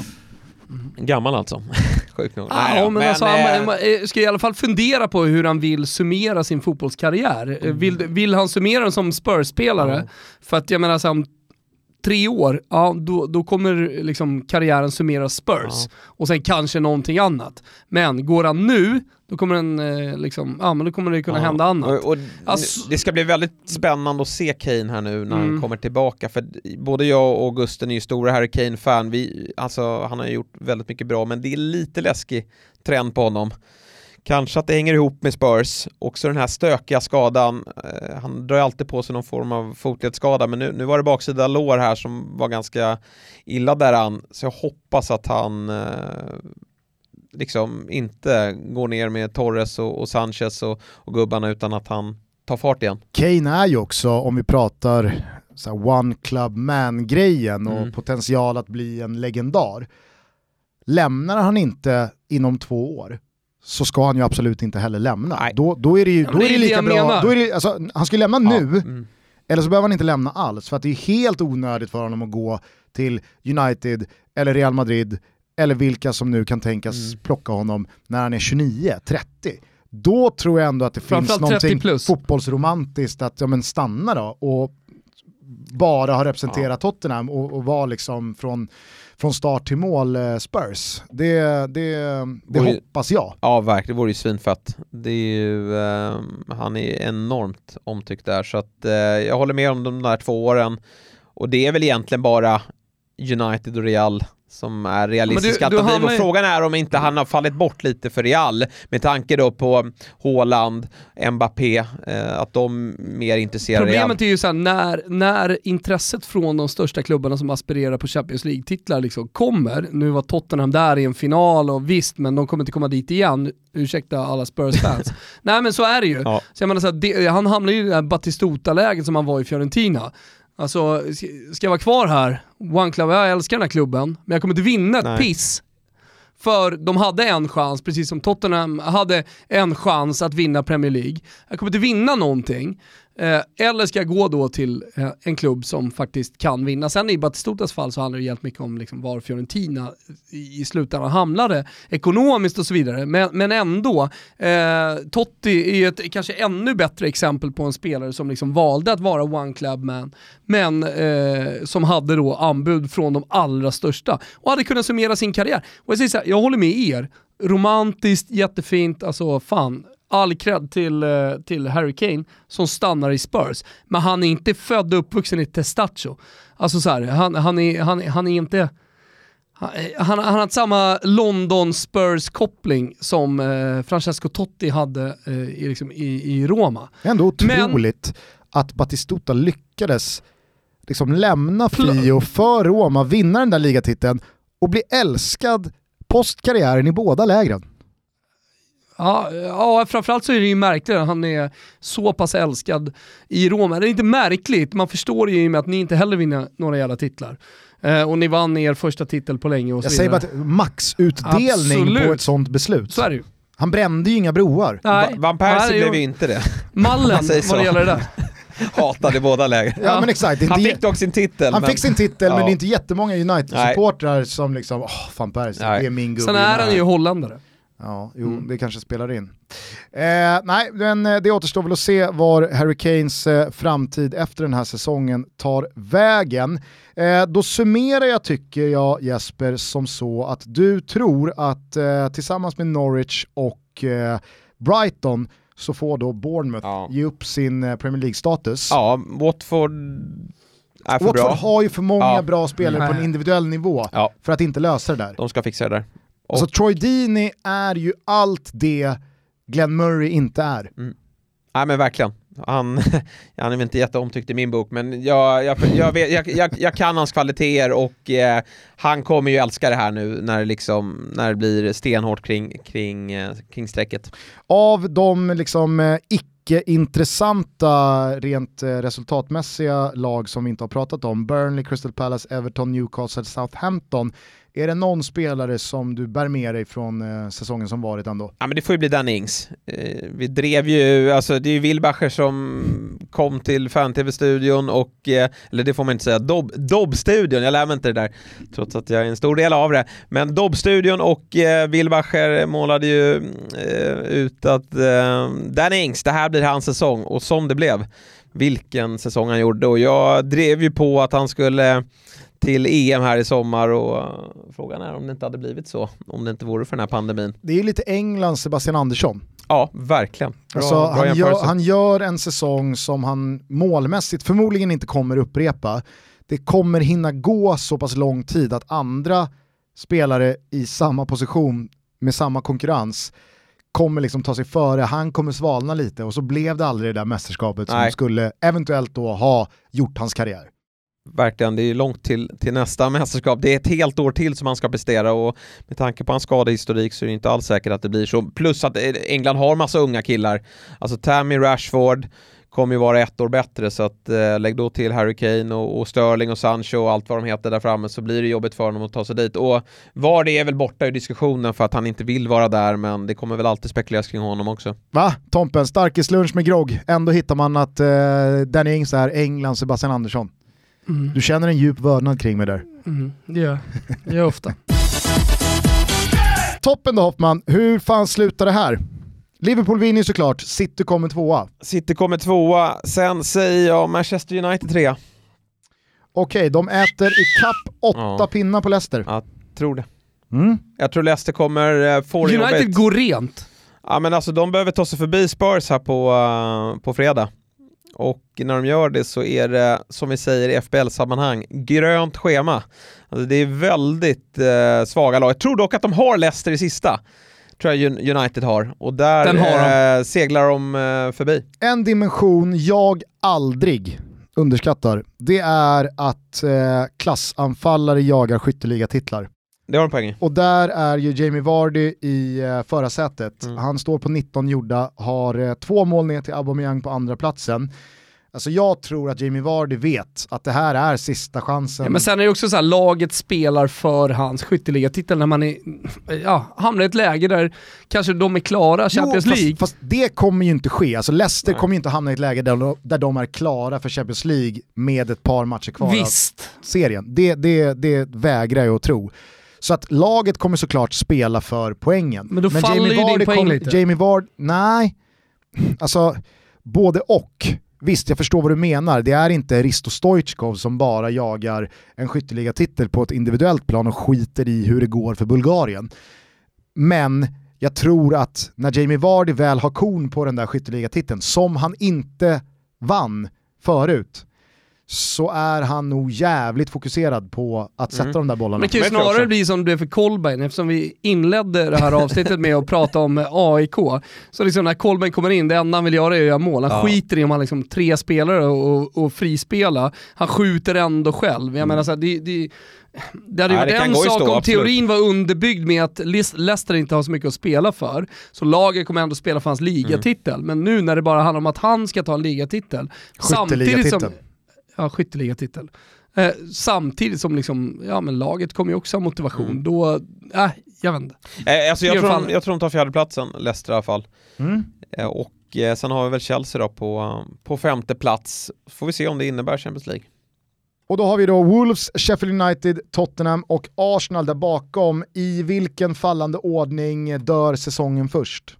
Gammal alltså. Sjukt nog. Ah, Nej ja, då, men alltså, han eh, man, eh, ska i alla fall fundera på hur han vill summera sin fotbollskarriär. Eh, Vill, vill han summera den som Spurs-spelare? Ja. För att jag menar så om tre år, ja, då, då kommer liksom karriären summera Spurs. Ja. Och sen kanske någonting annat. Men går han nu, då kommer, den, eh, liksom, ja, men då kommer det kunna Ja, hända annat. Och, och Alltså- Det ska bli väldigt spännande att se Kane här nu när Mm. han kommer tillbaka, för både jag och Gusten är ju stora Harry Kane-fan, Vi- alltså, han har gjort väldigt mycket bra, men det är lite läskig trend på honom. Kanske att det hänger ihop med Spurs, också den här stökiga skadan, eh, han drar alltid på sig någon form av fotledsskada, men nu, nu var det baksida lår här som var ganska illa däran, så jag hoppas att han eh, liksom inte går ner med Torres och, och Sanchez och, och gubbarna utan att han tar fart igen. Kane är ju också, om vi pratar så här one club man-grejen och Mm. potential att bli en legendar. Lämnar han inte inom två år så ska han ju absolut inte heller lämna. Nej. Då, då är det ju Ja, då är det det är det lika bra, då är det, alltså, han ska ju lämna nu, Mm. eller så behöver han inte lämna alls för att det är helt onödigt för honom att gå till United eller Real Madrid eller vilka som nu kan tänkas Mm. plocka honom när han är 29, 30. Då tror jag ändå att det finns Framförallt 30 någonting plus. fotbollsromantiskt att ja, men stanna då och bara ha representerat Tottenham och, och vara liksom från, från start till mål eh, Spurs. Det, det, det Vore- hoppas jag. Ja, verkligen. Det vore ju svinfett. Det är ju, eh, han är enormt omtyckt där, så att eh, jag håller med om de där två åren. Och det är väl egentligen bara United och Real som är realistiska Ja, alternativ. Och frågan är om inte han har fallit bort lite för Real med tanke då på Haaland, Mbappé, eh, att de mer intresserar Real. Problemet är ju såhär, när, när intresset från de största klubbarna som aspirerar på Champions League-titlar liksom kommer, nu var Tottenham där i en final och visst, men de kommer inte komma dit igen, ursäkta alla Spurs-fans. Nej men så är det ju. Ja. Så jag menar så här, det, han hamnar ju i det här Batistuta-läget som han var i Fiorentina. Alltså, ska jag vara kvar här? One Club, jag älskar den här klubben, men jag kommer inte vinna ett Nej. piss. För de hade en chans, precis som Tottenham hade en chans att vinna Premier League. Jag kommer inte vinna någonting. Eh, eller ska jag gå då till eh, en klubb som faktiskt kan vinna? Sen i Batistutas fall så handlar det helt mycket om liksom var Fiorentina i, slutändan hamnade ekonomiskt och så vidare. Men, men ändå, eh, Totti är ett kanske ännu bättre exempel på en spelare som liksom valde att vara one club man, men eh, som hade då anbud från de allra största och hade kunnat summera sin karriär. Och jag säger så här, jag håller med er, romantiskt, jättefint, alltså fan, all cred till, eh, till Harry Kane som stannar i Spurs. Men han är inte född och uppvuxen i Testaccio. Alltså så här, han, han, är, han, han är inte... Han, han, han har samma London Spurs-koppling som eh, Francesco Totti hade eh, i, liksom, i, i Roma. Ändå otroligt Men, att Batistuta lyckades liksom lämna Fio för Roma, vinna den där ligatiteln och bli älskad post karriären i båda lägren. Ja, ja, framförallt så är det ju märkligt att han är så pass älskad i Roma. Det är inte märkligt, man förstår ju i och med att ni inte heller vinner några jävla titlar. Eh, och ni vann er första titel på länge och Jag så säger vidare. bara att maxutdelning Absolut. på ett sånt beslut. Så är det ju. Han brände ju inga broar. Nej, Va- Van Persie blev ju inte det. Mallen säger vad det gäller det där. Hatade båda läger. Ja, men exakt, Han fick dock sin titel. han men... fick sin titel men Ja. det är inte jättemånga United-supportrar som liksom, åh fan Persie, Nej. det är min gubbe. Sen är han ju holländare. Ja, jo, Mm. det kanske spelar in. Eh, nej, men eh, det återstår väl att se var Harry Kanes eh, framtid efter den här säsongen tar vägen. Eh, då summerar jag, tycker jag, Jesper, som så att du tror att eh, tillsammans med Norwich och eh, Brighton så får då Bournemouth Ja. ge upp sin eh, Premier League-status. Ja, Watford är för Watford bra. har ju för många Ja. bra spelare på en individuell nivå Ja. för att inte lösa det där. De ska fixa det där. Och- Så Troy Deeney är ju allt det Glenn Murray inte är. Nej men verkligen. Han, han är väl inte jätteomtyckt i min bok, men jag, jag, jag, vet, jag kan hans kvaliteter och eh, han kommer ju älska det här nu när det, liksom, när det blir stenhårt kring, kring, eh, kring strecket. Av de liksom eh, icke-intressanta rent eh, resultatmässiga lag som vi inte har pratat om, Burnley, Crystal Palace, Everton, Newcastle, Southampton, är det någon spelare som du bär med dig från eh, säsongen som varit ändå? Ja men det får ju bli Danny Ings. Eh, vi drev ju, alltså det är ju Wilbacher som kom till fan-tv-studion och, eh, eller det får man inte säga, Dob- Dobb-studion, jag lär mig inte det där, trots att jag är en stor del av det. Men Dobb-studion och eh, Wilbacher målade ju eh, ut att eh, Danny Ings, det här blir hans säsong och som det blev, vilken säsong han gjorde och jag drev ju på att han skulle till EM här i sommar och frågan är om det inte hade blivit så, om det inte vore för den här pandemin. Det är lite Englands Sebastian Andersson. Ja, verkligen. Bra, Alltså, bra han, gör, han gör en säsong som han målmässigt förmodligen inte kommer upprepa. Det kommer hinna gå så pass lång tid att andra spelare i samma position med samma konkurrens kommer liksom ta sig före, han kommer svalna lite och så blev det aldrig det där mästerskapet som Nej. skulle eventuellt då ha gjort hans karriär. Verkligen, det är långt till, till nästa mästerskap. Det är ett helt år till som han ska prestera och med tanke på hans skadehistorik så är det inte alls säkert att det blir så. Plus att eh, England har massa unga killar. Alltså Tammy Rashford kommer ju vara ett år bättre så att eh, lägg då till Harry Kane och, och Sterling och Sancho och allt vad de heter där framme så blir det jobbigt för honom att ta sig dit. Och var det är väl borta i diskussionen för att han inte vill vara där men det kommer väl alltid spekuleras kring honom också. Va? Tompen, starkislunch med grogg. Ändå hittar man att eh, Danny Ings är Englands Sebastian Andersson. Mm. Du känner en djup vördnad kring mig där. Mm. Det gör jag. Det gör jag ofta. Toppen då Hoffman, hur fan slutar det här? Liverpool vinner såklart, City kommer tvåa. City kommer tvåa, sen säger jag Manchester United trea. Okej, de äter i kapp åtta Ja. pinnar på Leicester. Ja, tror det. Mm. Jag tror Leicester kommer uh, få det United jobbigt. går rent. Ja men alltså de behöver ta sig förbi Spurs här på, eh, på fredag. Och när de gör det så är det, som vi säger i FBL-sammanhang, grönt schema. Alltså det är väldigt eh, svaga lag. Jag tror dock att de har Leicester i sista. Tror jag Un- United har. Och där har eh, seglar de eh, förbi. En dimension jag aldrig underskattar, det är att eh, klassanfallare jagar skytteligatitlar. Det har de poäng. Och där är ju Jamie Vardy i eh, förarsätet. Mm. Han står på 19 gjorda, har eh, två mål ner till Aubameyang på andra platsen. Alltså jag tror att Jamie Vardy vet att det här är sista chansen. Ja, men sen är det också så här, laget spelar för hans skytteligatitel när man är, ja, hamnar i ett läge där kanske de är klara Champions jo, League. Fast, fast, det kommer ju inte ske. Alltså Leicester Nej. kommer ju inte hamna i ett läge där de, där de är klara för Champions League med ett par matcher kvar Visst. av serien. Det, det, det vägrar jag att tro. Så att laget kommer såklart spela för poängen. Men då Men faller Jamie ju din poäng kom, lite. Jamie Ward, nej. Alltså, både och. Visst, jag förstår vad du menar. Det är inte Risto Stoichkov som bara jagar en skytteligatitel på ett individuellt plan och skiter i hur det går för Bulgarien. Men jag tror att när Jamie Vardy väl har kon på den där skytteligatiteln, som han inte vann förut, så är han nog jävligt fokuserad på att sätta mm. de där bollarna. Men det kan ju snarare bli som det för Kolbein eftersom vi inledde det här avsnittet med att prata om AIK. Så liksom när Kolbein kommer in, det enda han vill göra är att göra mål. Han ja. skiter i om han liksom tre spelare och, och frispela. Han skjuter ändå själv. Jag mm. menar så här, det, det det hade ju varit en sak stå, om absolut. teorin var underbyggd med att Leicester inte har så mycket att spela för, så laget kommer ändå spela för hans ligatitel. Mm. Men nu när det bara handlar om att han ska ta en ligatitel, samtidigt som ja, skytteligatitel. Eh, samtidigt som liksom, ja, men laget kommer ju också ha motivation. Mm. Då, äh, jag vet inte. Eh, alltså jag, tror de, jag tror de tar fjärdeplatsen, Leicester i alla fall. Mm. Eh, och eh, sen har vi väl Chelsea då på, på femte plats. Får vi se om det innebär Champions League. Och då har vi då Wolves, Sheffield United, Tottenham och Arsenal där bakom. I vilken fallande ordning dör säsongen först?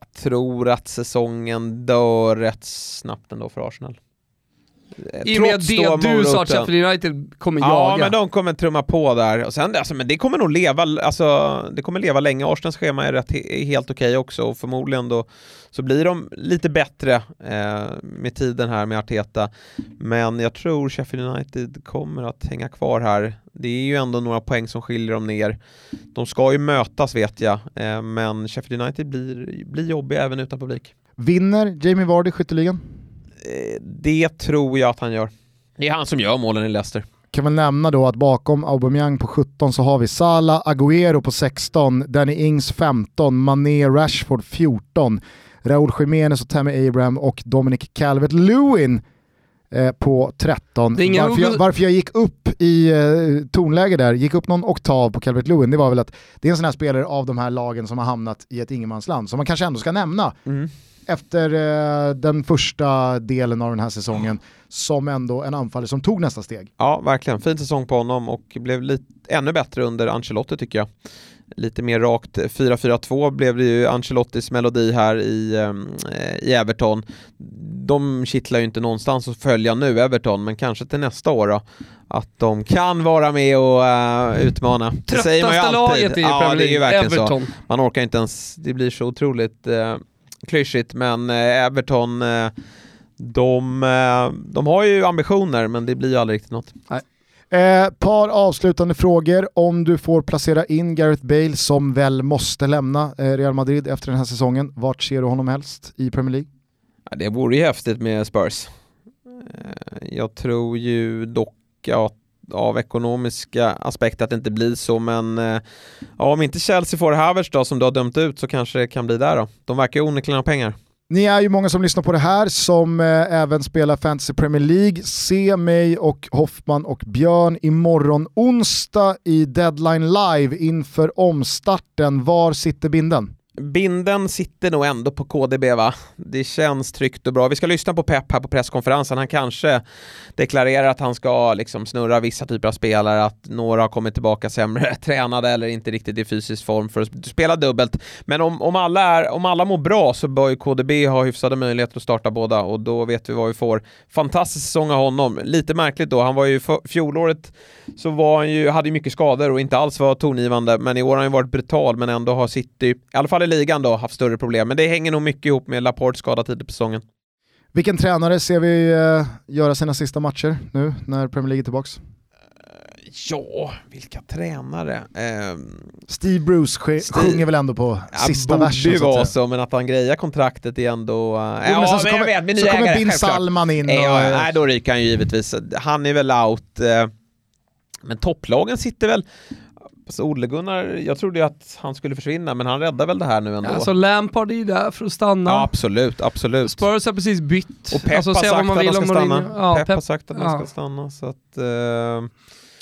Jag tror att säsongen dör rätt snabbt ändå för Arsenal. I och med att det du sa att Sheffield United kommer ja, jaga. Ja, men de kommer trumma på där. Och sen, alltså, men det kommer nog leva, alltså, det kommer leva länge. Arsenals schema är, rätt, är helt okej okay också och förmodligen då så blir de lite bättre eh, med tiden här med Arteta. Men jag tror Sheffield United kommer att hänga kvar här. Det är ju ändå några poäng som skiljer dem ner. De ska ju mötas vet jag, eh, men Sheffield United blir, blir jobbiga även utan publik. Vinner Jamie Vardy skytteligan? Det tror jag att han gör. Det är han som gör målen i Leicester. Kan väl nämna då att bakom Aubameyang på 17 så har vi Salah, Agüero på 16, Danny Ings 15, Mané, Rashford 14, Raúl Jiménez och Tammy Abraham och Dominic Calvert-Lewin eh, på 13. Varför jag, varför jag, gick upp i eh, tonläge där, gick upp någon oktav på Calvert Lewin, det var väl att det är en sån här spelare av de här lagen som har hamnat i ett ingenmansland som man kanske ändå ska nämna. Mm efter eh, den första delen av den här säsongen som ändå en anfallare som tog nästa steg. Ja, verkligen. Fin säsong på honom och blev lite, ännu bättre under Ancelotti tycker jag. Lite mer rakt 4-4-2 blev det ju Ancelottis melodi här i, eh, i Everton. De kittlar ju inte någonstans att följa nu, Everton, men kanske till nästa år då. Att de kan vara med och uh, utmana. Det säger man ju alltid. laget i ja, det är ju verkligen Everton. så. Man orkar inte ens, det blir så otroligt uh, klyschigt, men eh, Everton, eh, de, eh, de har ju ambitioner men det blir ju aldrig riktigt något. Nej. Eh, par avslutande frågor. Om du får placera in Gareth Bale som väl måste lämna eh, Real Madrid efter den här säsongen, vart ser du honom helst i Premier League? Ja, det vore ju häftigt med Spurs. Eh, jag tror ju dock att av ekonomiska aspekter att det inte blir så men eh, ja, om inte Chelsea får Havertz då som du har dömt ut så kanske det kan bli där då. De verkar ju onekligen ha pengar. Ni är ju många som lyssnar på det här som eh, även spelar Fantasy Premier League. Se mig och Hoffman och Björn imorgon onsdag i Deadline Live inför omstarten. Var sitter binden? Binden sitter nog ändå på KDB va? Det känns tryggt och bra. Vi ska lyssna på Pep här på presskonferensen. Han kanske deklarerar att han ska liksom snurra vissa typer av spelare, att några har kommit tillbaka sämre tränade eller inte riktigt i fysisk form för att spela dubbelt. Men om, om, alla, är, om alla mår bra så bör ju KDB ha hyfsade möjligheter att starta båda och då vet vi vad vi får. Fantastisk säsong av honom. Lite märkligt då, han var ju fjolåret så var han ju, hade ju mycket skador och inte alls var tongivande, men i år har han ju varit brutal men ändå har City, i alla fall i ligan då, haft större problem. Men det hänger nog mycket ihop med Laportes skada tidigt på säsongen. Vilken tränare ser vi uh, göra sina sista matcher nu när Premier League är tillbaks? Ja, vilka tränare? Eh, Steve Bruce Steve, sjunger väl ändå på ja, sista versen? Det borde ju vara så, men att han grejar kontraktet är ändå... Uh, jo, ja, så, kommer, vet, så kommer Bin Salman in och... Ja, nej, då ryker han ju givetvis. Han är väl out. Uh, men topplagen sitter väl Så Ole-Gunnar, jag trodde ju att han skulle försvinna, men han räddar väl det här nu ändå. Alltså Lampard är ju där för att stanna. ja, absolut, absolut. Spurs har precis bytt. Och Pep alltså, har sagt man att vill han om ska stanna. Ja, Pep, Pep, har sagt att han ja. ska stanna, så att... eh,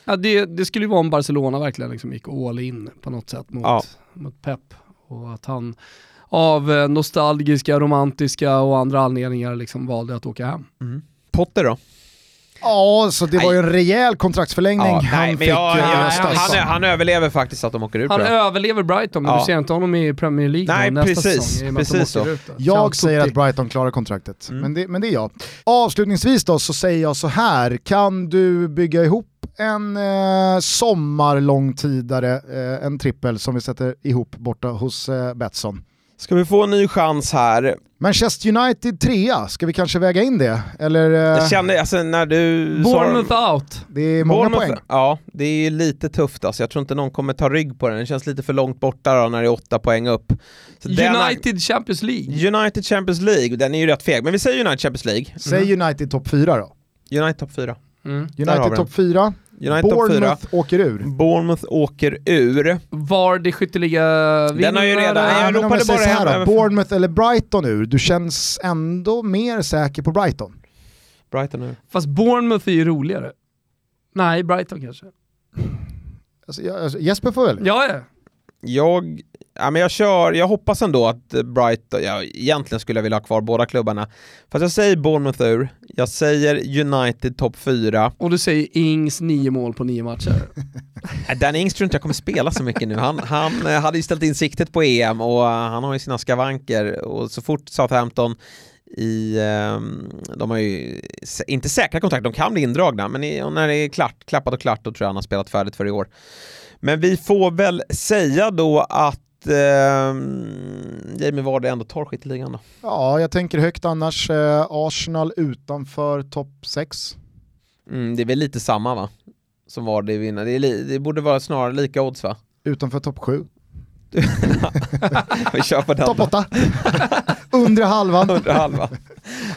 Ja, det, det skulle ju vara om Barcelona verkligen liksom gick all in på något sätt mot, Ja. mot Pep. Och att han av eh, nostalgiska, romantiska och andra anledningar liksom valde att åka hem. Potter då? Ja, så det var ju en rejäl kontraktsförlängning Ja, han nej, fick jag, eh, jag, han, han överlever faktiskt att de åker ut Han överlever Brighton, men Ja. du ser inte honom i Premier League Nej, nästa precis, säsong. precis så. Jag Känns säger att. Brighton klarar kontraktet, Mm. men, det, men det är jag. Avslutningsvis då så säger jag så här, kan du bygga ihop en eh, sommarlångtidare, eh, en trippel som vi sätter ihop borta hos eh, Betsson? Ska vi få en ny chans här? Manchester United trea, ska vi kanske väga in det? Eller? Eh, Jag känner, alltså när du... Bournemouth out. det är många Bournemouth- poäng. Ja, det är lite tufft alltså. Jag tror inte någon kommer ta rygg på den. Den känns lite för långt borta då när det är åtta poäng upp. Så den United Champions League. United Champions League, den är ju rätt feg. Men vi säger United Champions League. Säg United topp fyra då. United topp 4. Mm. United den. topp fyra, United topp 4. Bournemouth åker ur. Bournemouth åker ur. Vardy skytteliga Den har ju redan- vinnare. jag Ja, ropade bara här Bournemouth eller Brighton ur, du känns ändå mer säker på Brighton. Brighton ur. Fast Bournemouth är ju roligare. Nej, Brighton kanske. Alltså, jag, alltså, Jesper får väl? Ja, ja. Jag, ja, men jag kör, jag hoppas ändå att Brighton, ja, egentligen skulle jag vilja ha kvar båda klubbarna. Fast jag säger Bournemouth ur, jag säger United topp 4. Och du säger Ings nio mål på nio matcher. Dan Ings tror inte jag kommer spela så mycket nu. Han, han eh, hade ju ställt in siktet på EM och eh, han har ju sina skavanker och så fort Southampton i, ehm, de har ju inte säkra kontrakt, de kan bli indragna, men när det är klart, klappat och klart då tror jag han har spelat färdigt för i år. Men vi får väl säga då att ehm, Jamie Vardy ändå tar skytteligan då. Ja, jag tänker högt annars. Eh, Arsenal utanför topp 6. Mm, det är väl lite samma va? Som Vardy vinner. Det, det borde vara snarare lika odds va? Utanför topp 7. Vi kör på den Topp då. 8. Undre halvan. Under halva.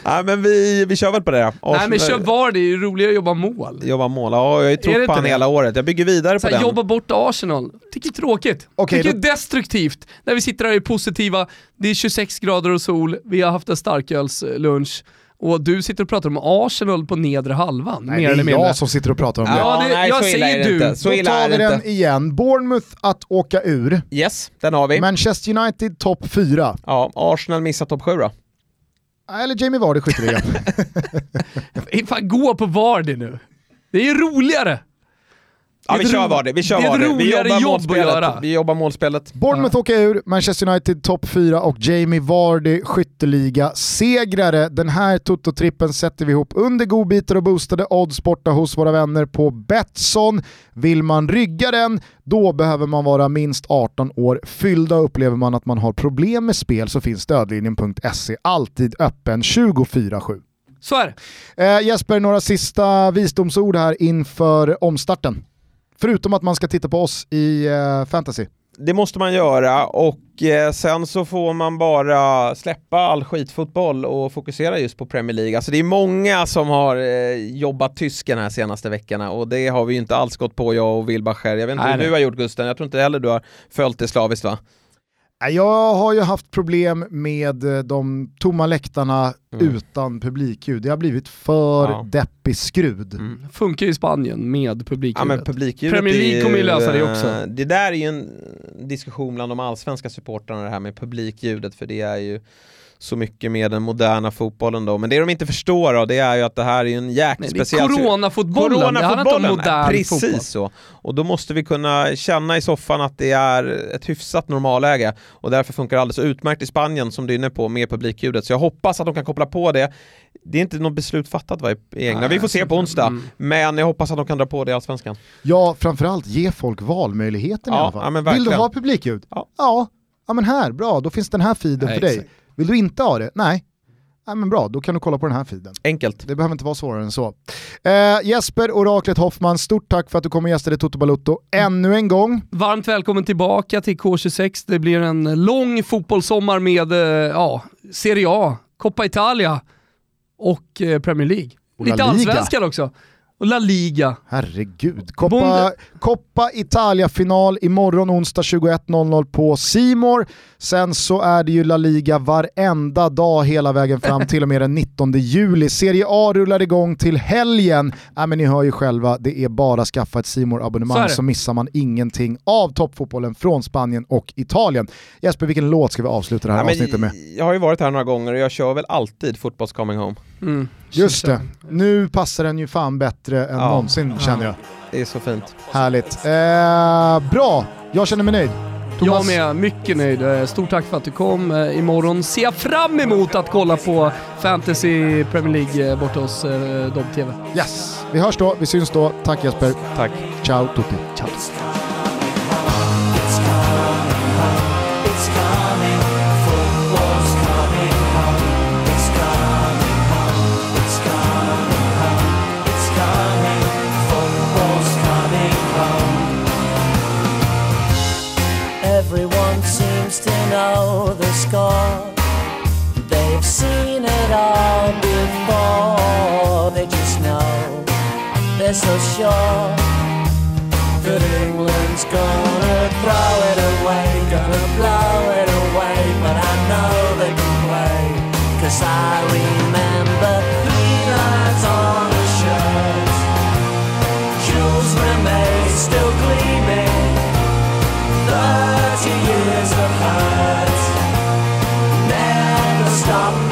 Nej men vi, vi kör väl på det då. Nej men kör Vardy, det är ju roligare att jobba mål. Jobba mål, ja jag har ju trott på inte han det? hela året. Jag bygger vidare på den. jobba bort Arsenal. Tycker det är tråkigt. Okej, Tycker det är destruktivt. När vi sitter här och är positiva, det är 26 grader och sol, vi har haft en starkölslunch och du sitter och pratar om Arsenal på nedre halvan, Nej, mer det eller är mindre. jag som sitter och pratar om det. Ja, det- jag så illa säger är det du. Inte. Så Då illa tar vi den inte. igen. Bournemouth att åka ur. Yes, den har vi. Manchester United topp 4. Ja, Arsenal missar topp 7 då. Eller Jamie Vardy skiter skytteligan. Fan, gå på Vardy nu. Det är ju roligare. Ja, Det vi kör ro- Vardy. Vi kör det är ett Vardy. Vi roligare jobbar jobb att målspelet. göra. Vi jobbar målspelet. Bournemouth åker ur, Manchester United topp 4 och Jamie Vardy skytteliga segrare. Den här Toto-trippen sätter vi ihop under godbitar och boostade odds borta hos våra vänner på Betsson. Vill man rygga den, då behöver man vara minst 18 år fyllda. Upplever man att man har problem med spel så finns stödlinjen.se alltid öppen 24-7. Så är det. Eh, Jesper, några sista visdomsord här inför omstarten. Förutom att man ska titta på oss i eh, fantasy. Det måste man göra och eh, sen så får man bara släppa all skitfotboll och fokusera just på Premier League. Alltså det är många som har eh, jobbat tysken här senaste veckorna och det har vi ju inte alls gått på jag och Wilbacher. Jag vet inte Nej, hur nej. du har gjort Gusten, jag tror inte heller du har följt det slaviskt va? Jag har ju haft problem med eh, de tomma läktarna Mm. utan publikljud. Det har blivit för Ja. deppig skrud. Funkar i Spanien med Ja publikljudet. men publikljudet Premier League ju, kommer ju lösa det eh, också. Det där är ju en diskussion bland de allsvenska supportrarna det här med publikljudet för det är ju så mycket med den moderna fotbollen då. Men det de inte förstår då, det är ju att det här är en jäkligt speciell... coronafotbollen, det handlar inte om modern precis fotboll. så. Och då måste vi kunna känna i soffan att det är ett hyfsat normalläge och därför funkar det alldeles utmärkt i Spanien som du är inne på med publikljudet. Så jag hoppas att de kan koppla på det. Det är inte något beslut fattat va, i England, vi får se på onsdag. Mm. Men jag hoppas att de kan dra på det i Allsvenskan. Ja, framförallt ge folk valmöjligheten i Ja, alla fall. ja, men Vill du ha publikljud? Ja. ja. Ja men här, bra, då finns den här feeden för dig. exakt. Vill du inte ha det? Nej. Nej men bra, då kan du kolla på den här feeden. Enkelt. Det behöver inte vara svårare än så. Eh, Jesper, oraklet Hoffman, stort tack för att du kom och gästade Toto Balutto ännu en gång. Varmt välkommen tillbaka till K26. Det blir en lång fotbollssommar med eh, ja, Serie A, Coppa Italia och eh, Premier League. Och Lite allsvenskan också. Och La Liga. Herregud. Coppa, Coppa Italia-final imorgon onsdag 21.00 på Simor. Sen så är det ju La Liga varenda dag hela vägen fram till och med den 19 juli. Serie A rullar igång till helgen. Äh, men ni hör ju själva, det är bara att skaffa ett simor abonnemang så, så missar man ingenting av toppfotbollen från Spanien och Italien. Jesper, vilken låt ska vi avsluta det här ja, avsnittet med? Jag har ju varit här några gånger och jag kör väl alltid Fotbolls Coming Home. Mm. Just det, nu passar den ju fan bättre än ja. någonsin känner jag. Det är så fint. Härligt. Eh, bra, jag känner mig nöjd. Thomas. Jag med, mycket nöjd. Eh, stort tack för att du kom. Eh, imorgon ser jag fram emot att kolla på Fantasy Premier League eh, borta hos Dobb-TV. Yes, vi hörs då, vi syns då. Tack Jesper. Tack. Ciao tutti. Ciao. Know the score. They've seen it all before. They just know they're so sure that England's gonna throw it away, gonna blow it away. But I know they can play, cause I remember never stop.